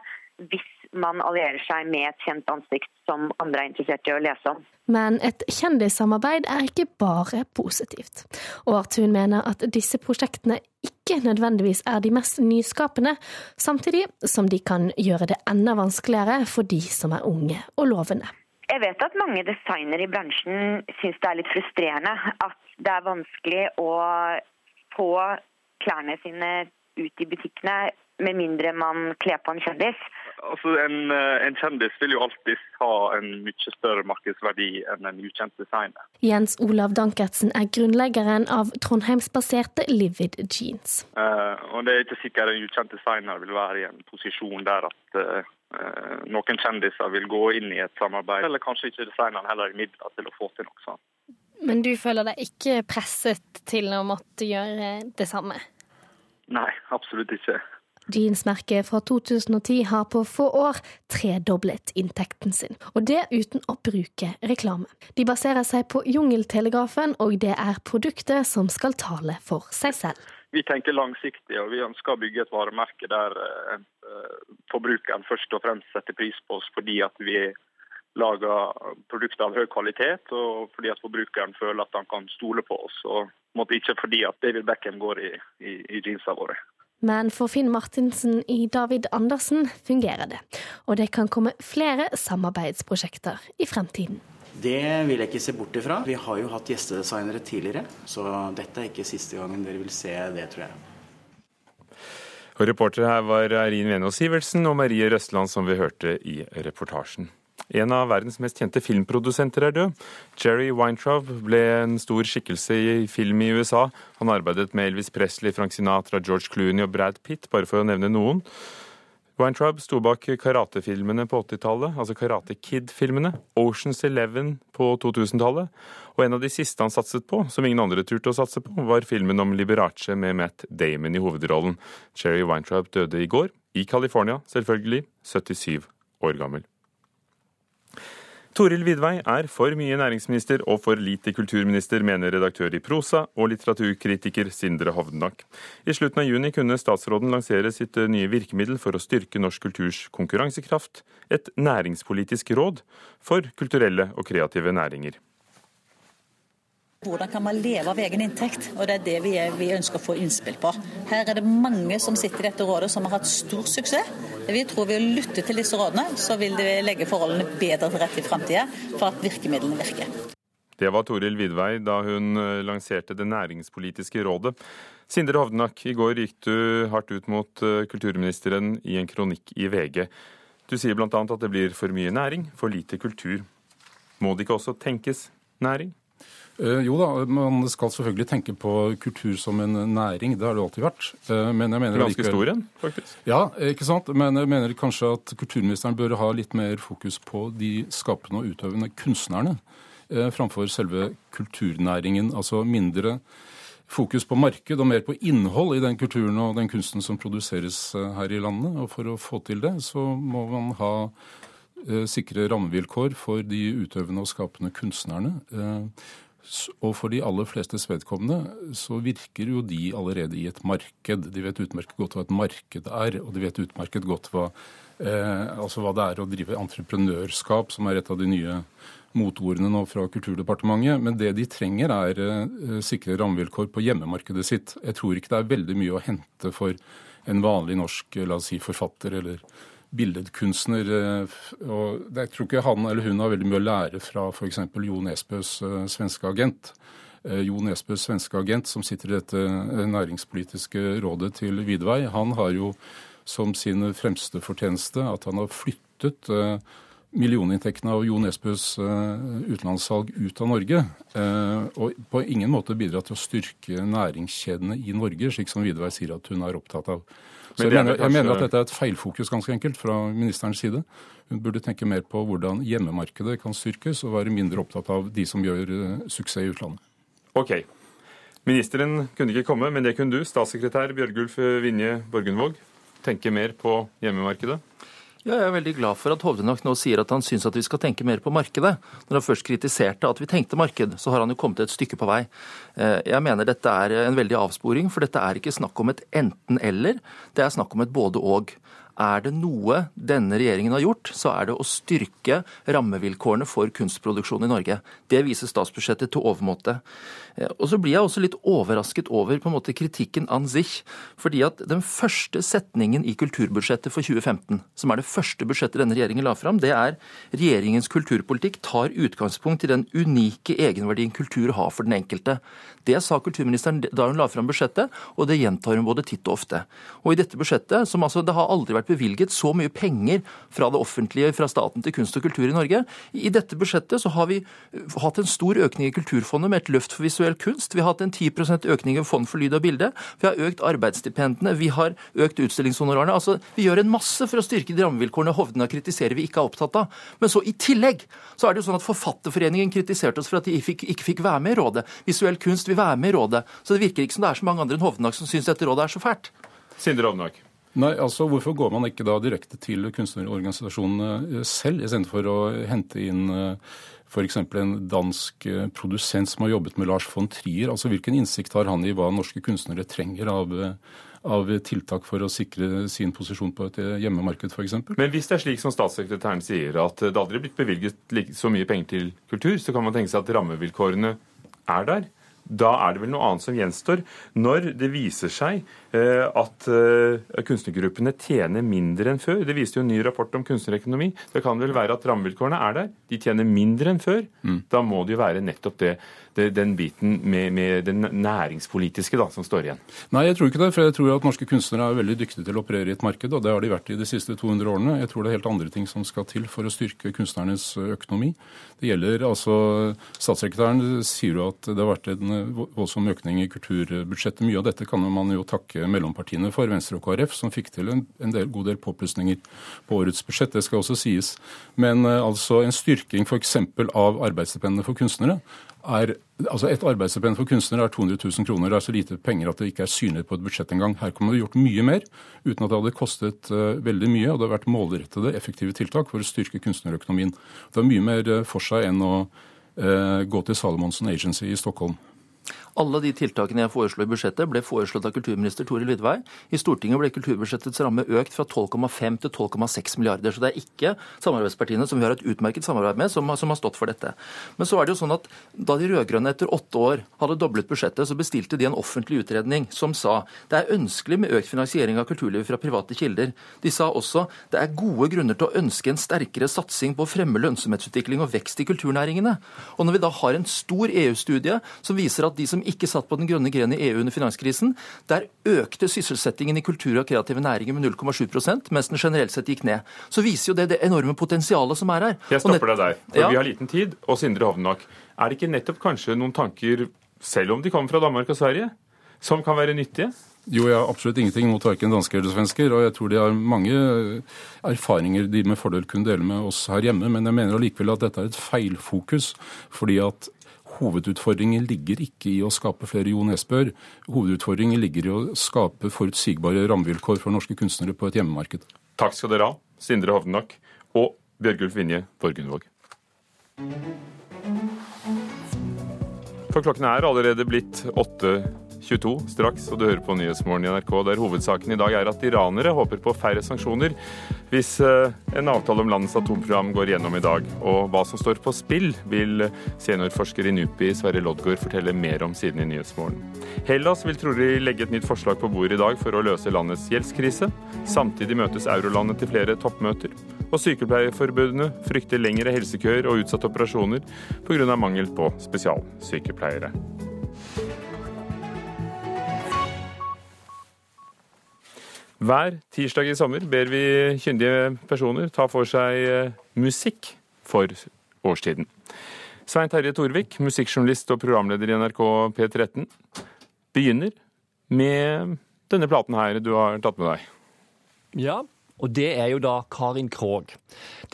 hvis man allierer seg med et kjent ansikt som andre er interessert i å lese om. Men et kjendissamarbeid er ikke bare positivt. Og Artun mener at disse prosjektene ikke nødvendigvis er de mest nyskapende, samtidig som de kan gjøre det enda vanskeligere for de som er unge og lovende. Jeg vet at mange designere i bransjen syns det er litt frustrerende at det er vanskelig å få klærne sine ut i butikkene med mindre man kler på en kjendis. Altså, en, eh, en, kjendis vil jo alltid ha en mye større markedsverdi enn en ukjent designer. Jens Olav Dankertsen er grunnleggeren av trondheimsbaserte Livid Jeans. Uh, og Det er ikke sikkert en ukjent designer vil være i en posisjon der at uh, noen kjendiser vil gå inn i et samarbeid, eller kanskje ikke designeren heller i midler til å få til noe sånt. Men du føler deg ikke presset til å måtte gjøre det samme? Nei, absolutt ikke. Jeansmerket fra 2010 har på få år tredoblet inntekten sin, og det uten å bruke reklame. De baserer seg på Jungeltelegrafen, og det er produktet som skal tale for seg selv. Vi tenker langsiktig, og vi ønsker å bygge et varemerke der eh, forbrukeren først og fremst setter pris på oss fordi at vi lager produkter av høy kvalitet, og fordi at forbrukeren føler at han kan stole på oss. og ikke fordi at David Beckham går i, i, i jeansene våre. Men for Finn Martinsen i David Andersen fungerer det, og det kan komme flere samarbeidsprosjekter i fremtiden. Det vil jeg ikke se bort ifra. Vi har jo hatt gjestedesignere tidligere, så dette er ikke siste gangen dere vil se det, tror jeg. Og Reportere her var Eirin Venås Sivertsen og Marie Røstland, som vi hørte i reportasjen. En av verdens mest kjente filmprodusenter er død. Jerry Weintraub ble en stor skikkelse i film i USA. Han arbeidet med Elvis Presley, Frank Sinatra, George Clooney og Brad Pitt, bare for å nevne noen. Weintraub sto bak karatefilmene på 80-tallet, altså Karate Kid-filmene, Oceans Eleven på 2000-tallet, og en av de siste han satset på, som ingen andre turte å satse på, var filmen om Liberace med Matt Damon i hovedrollen. Jerry Weintraub døde i går, i California, selvfølgelig, 77 år gammel. Toril Vidvei er for mye næringsminister og for lite kulturminister, mener redaktør i Prosa og litteraturkritiker Sindre Hovdenak. I slutten av juni kunne statsråden lansere sitt nye virkemiddel for å styrke norsk kulturs konkurransekraft, et næringspolitisk råd for kulturelle og kreative næringer. Hvordan kan man leve av egen inntekt? Og Det er det vi, er, vi, ønsker å få innspill på. Her er det mange som sitter i dette rådet som har hatt stor suksess. Vi tror ved å lytte til disse rådene, så vil det legge forholdene bedre til rette i framtida for at virkemidlene virker. Det var Toril Vidvei da hun eh, lanserte Det næringspolitiske rådet. Sindre Hovdenak, i går gikk du hardt ut mot eh, kulturministeren i en kronikk i VG. Du sier bl.a. at det blir for mye næring, for lite kultur. Må det ikke også tenkes næring? Eh, jo da, man skal selvfølgelig tenke på kultur som en næring. Det har det alltid vært. Eh, men jeg mener Ganske stor en, faktisk. Ja, ikke sant. Men jeg mener kanskje at kulturministeren bør ha litt mer fokus på de skapende og utøvende kunstnerne eh, framfor selve kulturnæringen. Altså mindre fokus på marked og mer på innhold i den kulturen og den kunsten som produseres her i landet. Og for å få til det, så må man ha sikre rammevilkår for de utøvende og skapende kunstnerne. Og for de aller flestes vedkommende så virker jo de allerede i et marked. De vet utmerket godt hva et marked er, og de vet utmerket godt hva, eh, altså hva det er å drive entreprenørskap, som er et av de nye motordene nå fra Kulturdepartementet. Men det de trenger, er eh, sikre rammevilkår på hjemmemarkedet sitt. Jeg tror ikke det er veldig mye å hente for en vanlig norsk la oss si, forfatter eller billedkunstner. Eh, og Jeg tror ikke han eller hun har veldig mye å lære fra f.eks. Jo Nesbøs uh, svenske agent. Eh, Jo Nesbøs svenske agent, som sitter i dette eh, næringspolitiske rådet til Vidvei, han har jo som sin fremste fortjeneste at han har flyttet eh, millioninntektene av Jo Nesbøs utenlandssalg ut av Norge. Og på ingen måte bidratt til å styrke næringskjedene i Norge, slik som Vidvei sier at hun er opptatt av. Så jeg mener, jeg mener, at dette er et feilfokus ganske enkelt fra ministerens side. Hun burde tenke mer på hvordan hjemmemarkedet kan styrkes, og være mindre opptatt av de som gjør suksess i utlandet. Ok. Ministeren kunne ikke komme, men det kunne du. Statssekretær Bjørgulf Vinje Borgundvåg. Tenke mer på hjemmemarkedet? Ja, jeg er veldig glad for at Hovdenak nå sier at han syns at vi skal tenke mer på markedet. Når han først kritiserte at vi tenkte marked, så har han jo kommet et stykke på vei. Eh, jeg mener dette er en veldig avsporing, for dette er ikke snakk om et enten-eller, det er snakk om et både-og. Er det noe denne regjeringen har gjort, så er det å styrke rammevilkårene for kunstproduksjon i Norge. Det viser statsbudsjettet til overmåte. Eh, og så blir jeg også litt overrasket over på en måte kritikken an sich. Fordi at den første setningen i kulturbudsjettet for 2015, som er det første budsjettet denne regjeringen la fram, det er regjeringens kulturpolitikk tar utgangspunkt i den unike egenverdien kultur har for den enkelte. Det sa kulturministeren da hun la fram budsjettet, og det gjentar hun både titt og ofte. Og i dette budsjettet, som altså det har aldri vært bevilget så mye penger fra det offentlige, fra staten til kunst og kultur i Norge, i dette budsjettet så har vi hatt en stor økning i Kulturfondet med et løft for visuell kunst. Vi har hatt en 10% økning i Fond for lyd og bilde. Vi har økt arbeidsstipendene. Vi har økt utstillingshonorarene. Altså, vi gjør en masse for å styrke de rammevilkårene Hovdena kritiserer vi ikke er opptatt av. Men så i tillegg så er det jo sånn at Forfatterforeningen kritiserte oss for at de ikke fikk være med i rådet. Visuell kunst vil være med i rådet. Så det virker ikke som det er så mange andre enn Hovdenak som syns dette rådet er så fælt. Sindre Hovdenak. Nei, altså Hvorfor går man ikke da direkte til kunstnerorganisasjonene selv, istedenfor å hente inn f.eks. en dansk produsent som har jobbet med Lars von Trier? Altså Hvilken innsikt har han i hva norske kunstnere trenger av, av tiltak for å sikre sin posisjon på et hjemmemarked f.eks.? Men hvis det er slik som statssekretæren sier, at det aldri er blitt bevilget så mye penger til kultur, så kan man tenke seg at rammevilkårene er der? Da er det vel noe annet som gjenstår. Når det viser seg eh, at eh, kunstnergruppene tjener mindre enn før, det viste jo en ny rapport om kunstnerøkonomi, det kan vel være at rammevilkårene er der, de tjener mindre enn før. Mm. Da må det jo være nettopp det, det den biten med, med den næringspolitiske da, som står igjen. Nei, jeg tror ikke det. For jeg tror at norske kunstnere er veldig dyktige til å operere i et marked, og det har de vært i de siste 200 årene. Jeg tror det er helt andre ting som skal til for å styrke kunstnernes økonomi. Det gjelder altså Statssekretæren sier jo at det har vært en voldsom økning i kulturbudsjettet. Mye av dette kan man jo takke mellompartiene for, Venstre og KrF, som fikk til en, del, god del påplussinger på årets budsjett. Det skal også sies. Men altså en styrking f.eks. av arbeidsstipendene for kunstnere er, altså Et arbeidsstipend for kunstnere er 200 000 kroner. Det er så lite penger at det ikke er synlig på et budsjett engang. Her kunne man gjort mye mer uten at det hadde kostet uh, veldig mye. Og det har vært målrettede, effektive tiltak for å styrke kunstnerøkonomien. Det er mye mer uh, for seg enn å uh, gå til Salomonsen Agency i Stockholm. Alle de tiltakene jeg foreslo i budsjettet, ble foreslått av kulturminister Toril Vidvei. I Stortinget ble kulturbudsjettets ramme økt fra 12,5 til 12,6 milliarder. Så det er ikke samarbeidspartiene, som vi har et utmerket samarbeid med, som, som, har stått for dette. Men så er det jo sånn at da de rød-grønne etter åtte år hadde doblet budsjettet, så bestilte de en offentlig utredning som sa det er ønskelig med økt finansiering av kulturlivet fra private kilder. De sa også det er gode grunner til å ønske en sterkere satsing på å fremme lønnsomhetsutvikling og vekst i kulturnæringene. Og når vi da har en stor EU-studie som viser at de som ikke satt på den grønne grenen i EU under finanskrisen. Der økte sysselsettingen i kultur og kreative næringer med 0,7% mens den generelt sett gikk ned. Så viser jo det det enorme potensialet som er her. Jeg stopper deg der, for ja. vi har liten tid. Og Sindre Hovnak, er det ikke nettopp kanskje noen tanker, selv om de kommer fra Danmark og Sverige, som kan være nyttige? Jo, jeg har absolutt ingenting mot verken dansker eller svensker. Og jeg tror de har mange erfaringer de med fordel kunne dele med oss her hjemme. Men jeg mener allikevel at dette er et feilfokus. Fordi at Hovedutfordringen ligger ikke i å skape flere Jo Nesbø. Hovedutfordringen ligger i å skape forutsigbare rammevilkår for norske kunstnere på et hjemmemarked. Takk skal dere ha, Sindre Hovdenak og Bjørgulf Vinje Borgundvåg. For klokken er allerede blitt åtte 22 straks, og du hører på Nyhetsmorgen i NRK, der hovedsaken i dag er at iranere håper på færre sanksjoner hvis eh, en avtale om landets atomprogram går gjennom i dag. Og hva som står på spill, vil seniorforsker i NUPI Sverre Loddgaard fortelle mer om siden i Nyhetsmorgen. Hellas vil trolig legge et nytt forslag på bordet i dag for å løse landets gjeldskrise. Samtidig møtes eurolandet til flere toppmøter. Og Sykepleierforbundet frykter lengre helsekøer og utsatte operasjoner pga. mangel på spesialsykepleiere. Hver tirsdag i sommer ber vi kyndige personer ta for seg eh, musikk for årstiden. Svein Terje Torvik, musikkjournalist og programleder i NRK P13, begynner med denne platen her du har tatt med deg. Ja, og det er jo da Karin Krog.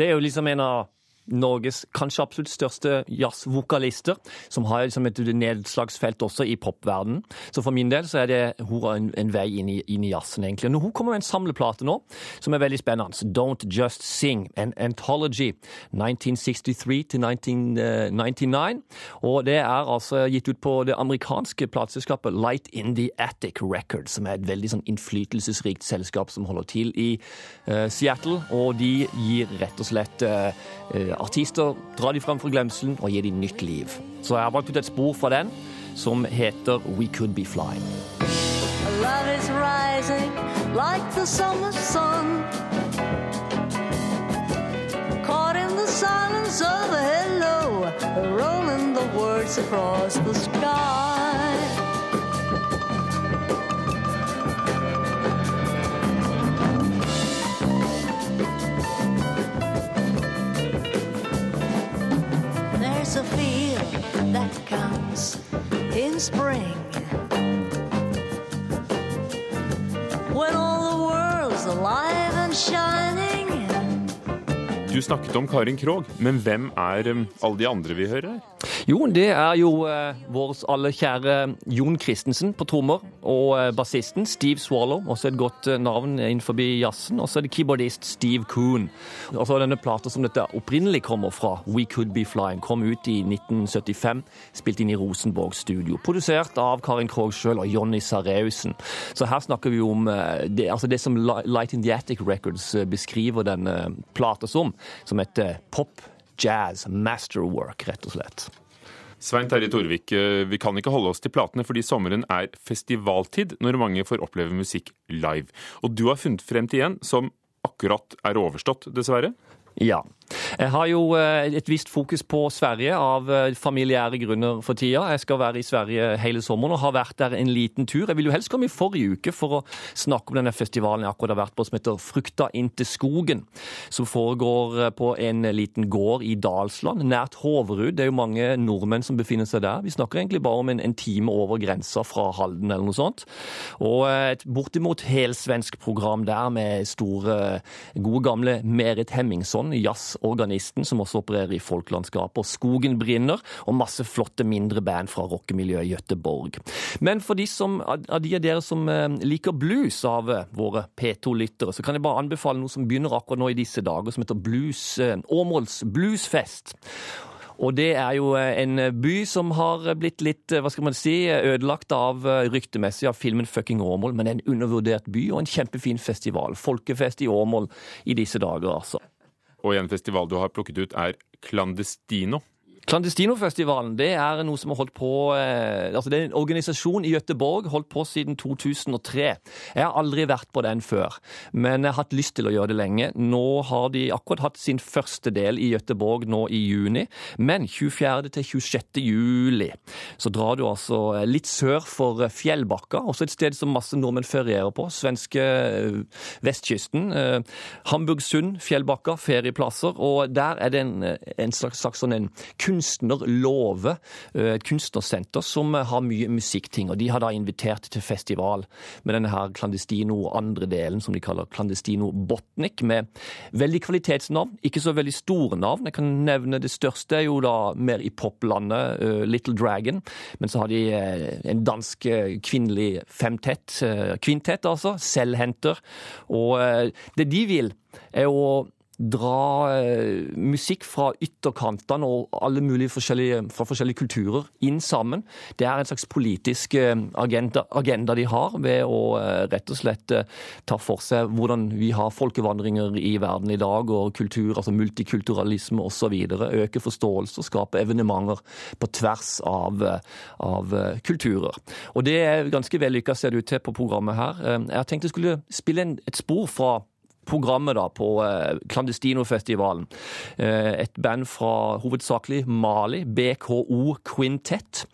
Det er jo liksom en av Norges kanskje absolutt største jazzvokalister, som har liksom et nedslagsfelt også i popverdenen. Så for min del så er det hun en, en vei inn i, inn i, jazzen, egentlig. Nå, hun kommer med en samleplate nå som er veldig spennende. Don't Just Sing, an anthology 1963 til 1999. Og det er altså gitt ut på det amerikanske plateselskapet Light in the Attic Records, som er et veldig sånn innflytelsesrikt selskap som holder til i uh, Seattle, og de gir rett og slett uh, artister dra de frem fra glemselen og gi dem nytt liv. Så jeg har valgt ut et spor fra den som heter We Could Be Flying. Love is rising like the summer sun Caught in the silence of a hello Rolling the words across the sky There's a feel that comes in spring when all the world's alive and shining. Du snakket om Karin Krog, men hvem er um, alle de andre vi hører her? Jo, det er jo eh, vår alle kjære Jon Christensen på trommer, og eh, bassisten Steve Swallow, også et godt eh, navn innenfor jazzen. Og så er det keyboardist Steve Coon. Så denne plata som dette opprinnelig kommer fra, We Could Be Flying, kom ut i 1975, spilt inn i Rosenborg studio. Produsert av Karin Krog sjøl og Jonny Sareusen. Så her snakker vi om eh, det, altså det som Light in the Attic Records eh, beskriver denne plata som, som et eh, pop jazz masterwork, rett og slett. Svein Terje Torvik, eh, vi kan ikke holde oss til platene fordi sommeren er festivaltid når mange får oppleve musikk live. Og du har funnet frem til en som akkurat er overstått, dessverre? Ja. Jeg har jo eh, et visst fokus på Sverige av eh, familiære grunner for tida. Jeg skal være i Sverige hele sommeren og har vært der en liten tur. Jeg ville jo helst komme i forrige uke for å snakke om denne festivalen jeg akkurat har vært på, som heter Frukta inntil skogen. Som foregår eh, på en liten gård i Dalsland, nært Hoverud. Det er jo mange nordmenn som befinner seg der. Vi snakker egentlig bare om en, en time over grensa fra Halden eller noe sånt. Og et bortimot helsvensk program der med store, gode gamle Merit Hemmingsson, jazzorganist organisten, som også opererer i folklandskapet, og Skogen brinner, og masse flotte mindre band fra rockemiljøet i Gøteborg. Men for de, som, av de av dere som eh, liker blues av eh, våre P2-lyttere, så kan jeg bare anbefale noe som begynner akkurat nå i disse dager, som heter Blues, eh, Åmåls Bluesfest. Og det er jo en by som har blitt litt hva skal man si, ødelagt av ryktemessig av filmen 'Fucking Åmål', men en undervurdert by og en kjempefin festival. Folkefest i Åmål i disse dager, altså. Og en festival du har plukket ut, er Clandestino. Clandestinofestivalen det er noe som har holdt på eh, altså Det er en organisasjon i Gøteborg, holdt på siden 2003. Jeg har aldri vært på den før, men jeg har hatt lyst til å gjøre det lenge. Nå har de akkurat hatt sin første del i Gøteborg nå i juni, men 24. til 26. juli så drar du altså litt sør for Fjellbakka, også et sted som masse nordmenn ferierer på. Svenske eh, vestkysten. Eh, Hamburgsund, Fjellbakka, ferieplasser. Og der er det en, en slags, slags sånn en Kunstnerlåve, eh, et kunstnersenter som har mye musikkting. og De har da invitert til festival med denne her Clandestino andre delen, som de kaller Clandestino Botnik, med veldig kvalitetsnavn. Ikke så veldig store navn. Jeg kan nevne det største er jo da mer i poplandet, uh, Little Dragon. Men så har de en dansk kvinnelig femtett, kvintett altså, Selvhenter. Og det de vil, er å dra eh, musikk fra ytterkantene og alle mulige forskjellige, fra forskjellige kulturer inn sammen. Det er en slags politisk eh, agenda, agenda, de har ved å eh, rett og slett ta for seg hvordan vi har folkevandringer i verden i dag, og kultur, altså multikulturalisme osv. Øke forståelse og skape evenementer på tvers av, av kulturer. Og det er ganske vellykka, ser det ut til, på programmet her. Jeg har tenkt jeg skulle spille en, et spor fra programmet da på eh, Clandestinofestivalen. Eh, et band fra hovedsakelig Mali, BKO Quintet.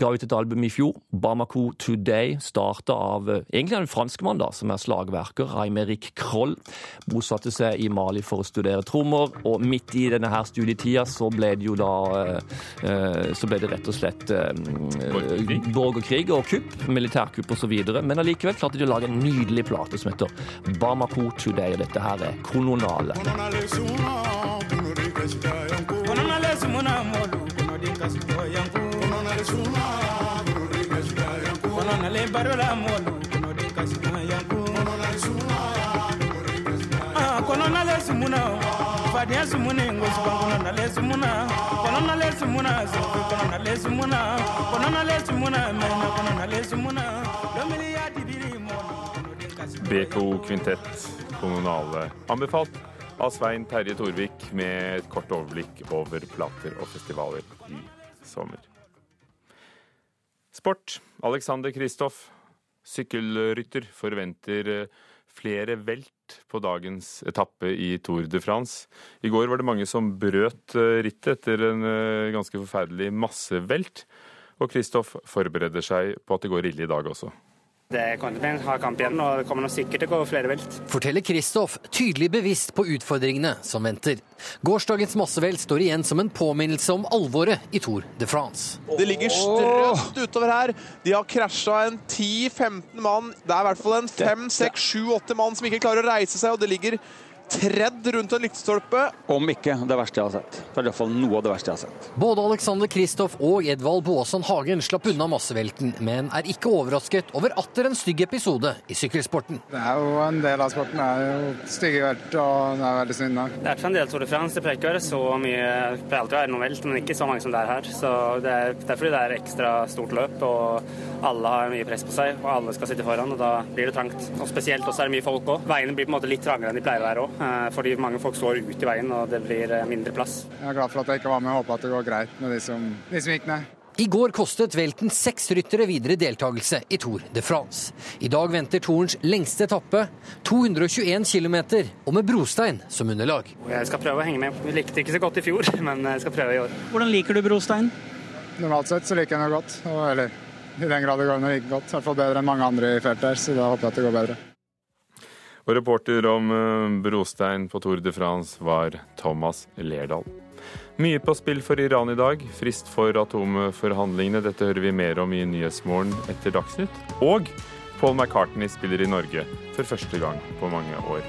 Ga ut et album i fjor. Bamako Today starta av eh, egentlig en franskmann da, som er slagverker, Aymeric Kroll. Bosatte seg i Mali for å studere trommer, og midt i denne her studietida så ble det jo da eh, Så ble det rett og slett borgerkrig og kupp, militærkupp osv. Men allikevel klarte de å lage en nydelig plate som heter Bamako Today, og dette her er Kononale. kononale sumuna fadenya sumuni ngosi kononale sumuna kononale sumuna sofi kononale sumuna kononale sumuna mena kononale sumuna lomili ya dibiri BK Kvintett Kommunale anbefalt av Svein Terje Torvik med et kort overblikk over plater og festivaler i sommer. Sport. Alexander Kristoff, sykkelrytter, forventer flere velt på dagens etappe i Tour de France. I går var det mange som brøt rittet etter en ganske forferdelig massevelt. Og Kristoff forbereder seg på at det går ille i dag også. Det kommer til å bli en hard kamp igjen, og det kommer nok sikkert til å gå flere velt. Forteller Kristoff, tydelig bevisst på utfordringene som venter. Gårsdagens massevelt står igjen som en påminnelse om alvoret i Tour de France. Det ligger strøtt utover her. De har krasja en 10-15 mann. Det er i hvert fall en 5-6-7-8 mann som ikke klarer å reise seg, og det ligger tredd rundt en lyktestolpe. Om ikke det verste jeg har sett. Det er i hvert fall noe av det verste jeg har sett. Både Alexander Kristoff og Edvald Boasson Hagen slapp unna massevelten, men er ikke overrasket over atter en stygg episode i sykkelsporten. Det er jo en del av sporten. Det er jo stygge velt, og det er veldig synd. Det er ikke en del Tour de France. Det pleier ikke å være så mye Det pleier alltid å være noe velt, men ikke så mange som det er her. Så det er, det er fordi det er ekstra stort løp, og alle har mye press på seg, og alle skal sitte foran, og da blir det trangt. Og spesielt også er det mye folk òg. Veiene blir på en måte litt trangere enn de pleier å være òg. Fordi mange folk står ut i veien, og det blir mindre plass. Jeg er glad for at jeg ikke var med og håper at det går greit med de som, de som gikk ned. I går kostet velten seks ryttere videre deltakelse i Tour de France. I dag venter Tourens lengste etappe, 221 km, og med brostein som underlag. Jeg skal prøve å henge med. Vi likte ikke så godt i fjor, *laughs* men jeg skal prøve i år. Hvordan liker du brostein? Normalt sett så liker jeg den godt. Eller i den grad det går an å like godt. I hvert fall bedre enn mange andre i feltet her, så da håper jeg at det går bedre. Og reporter om brostein på Tour de France var Thomas Lerdal. Mye på spill for Iran i dag. Frist for atomforhandlingene. Dette hører vi mer om i Nyhetsmorgen etter Dagsnytt. Og Paul McCartney spiller i Norge for første gang på mange år.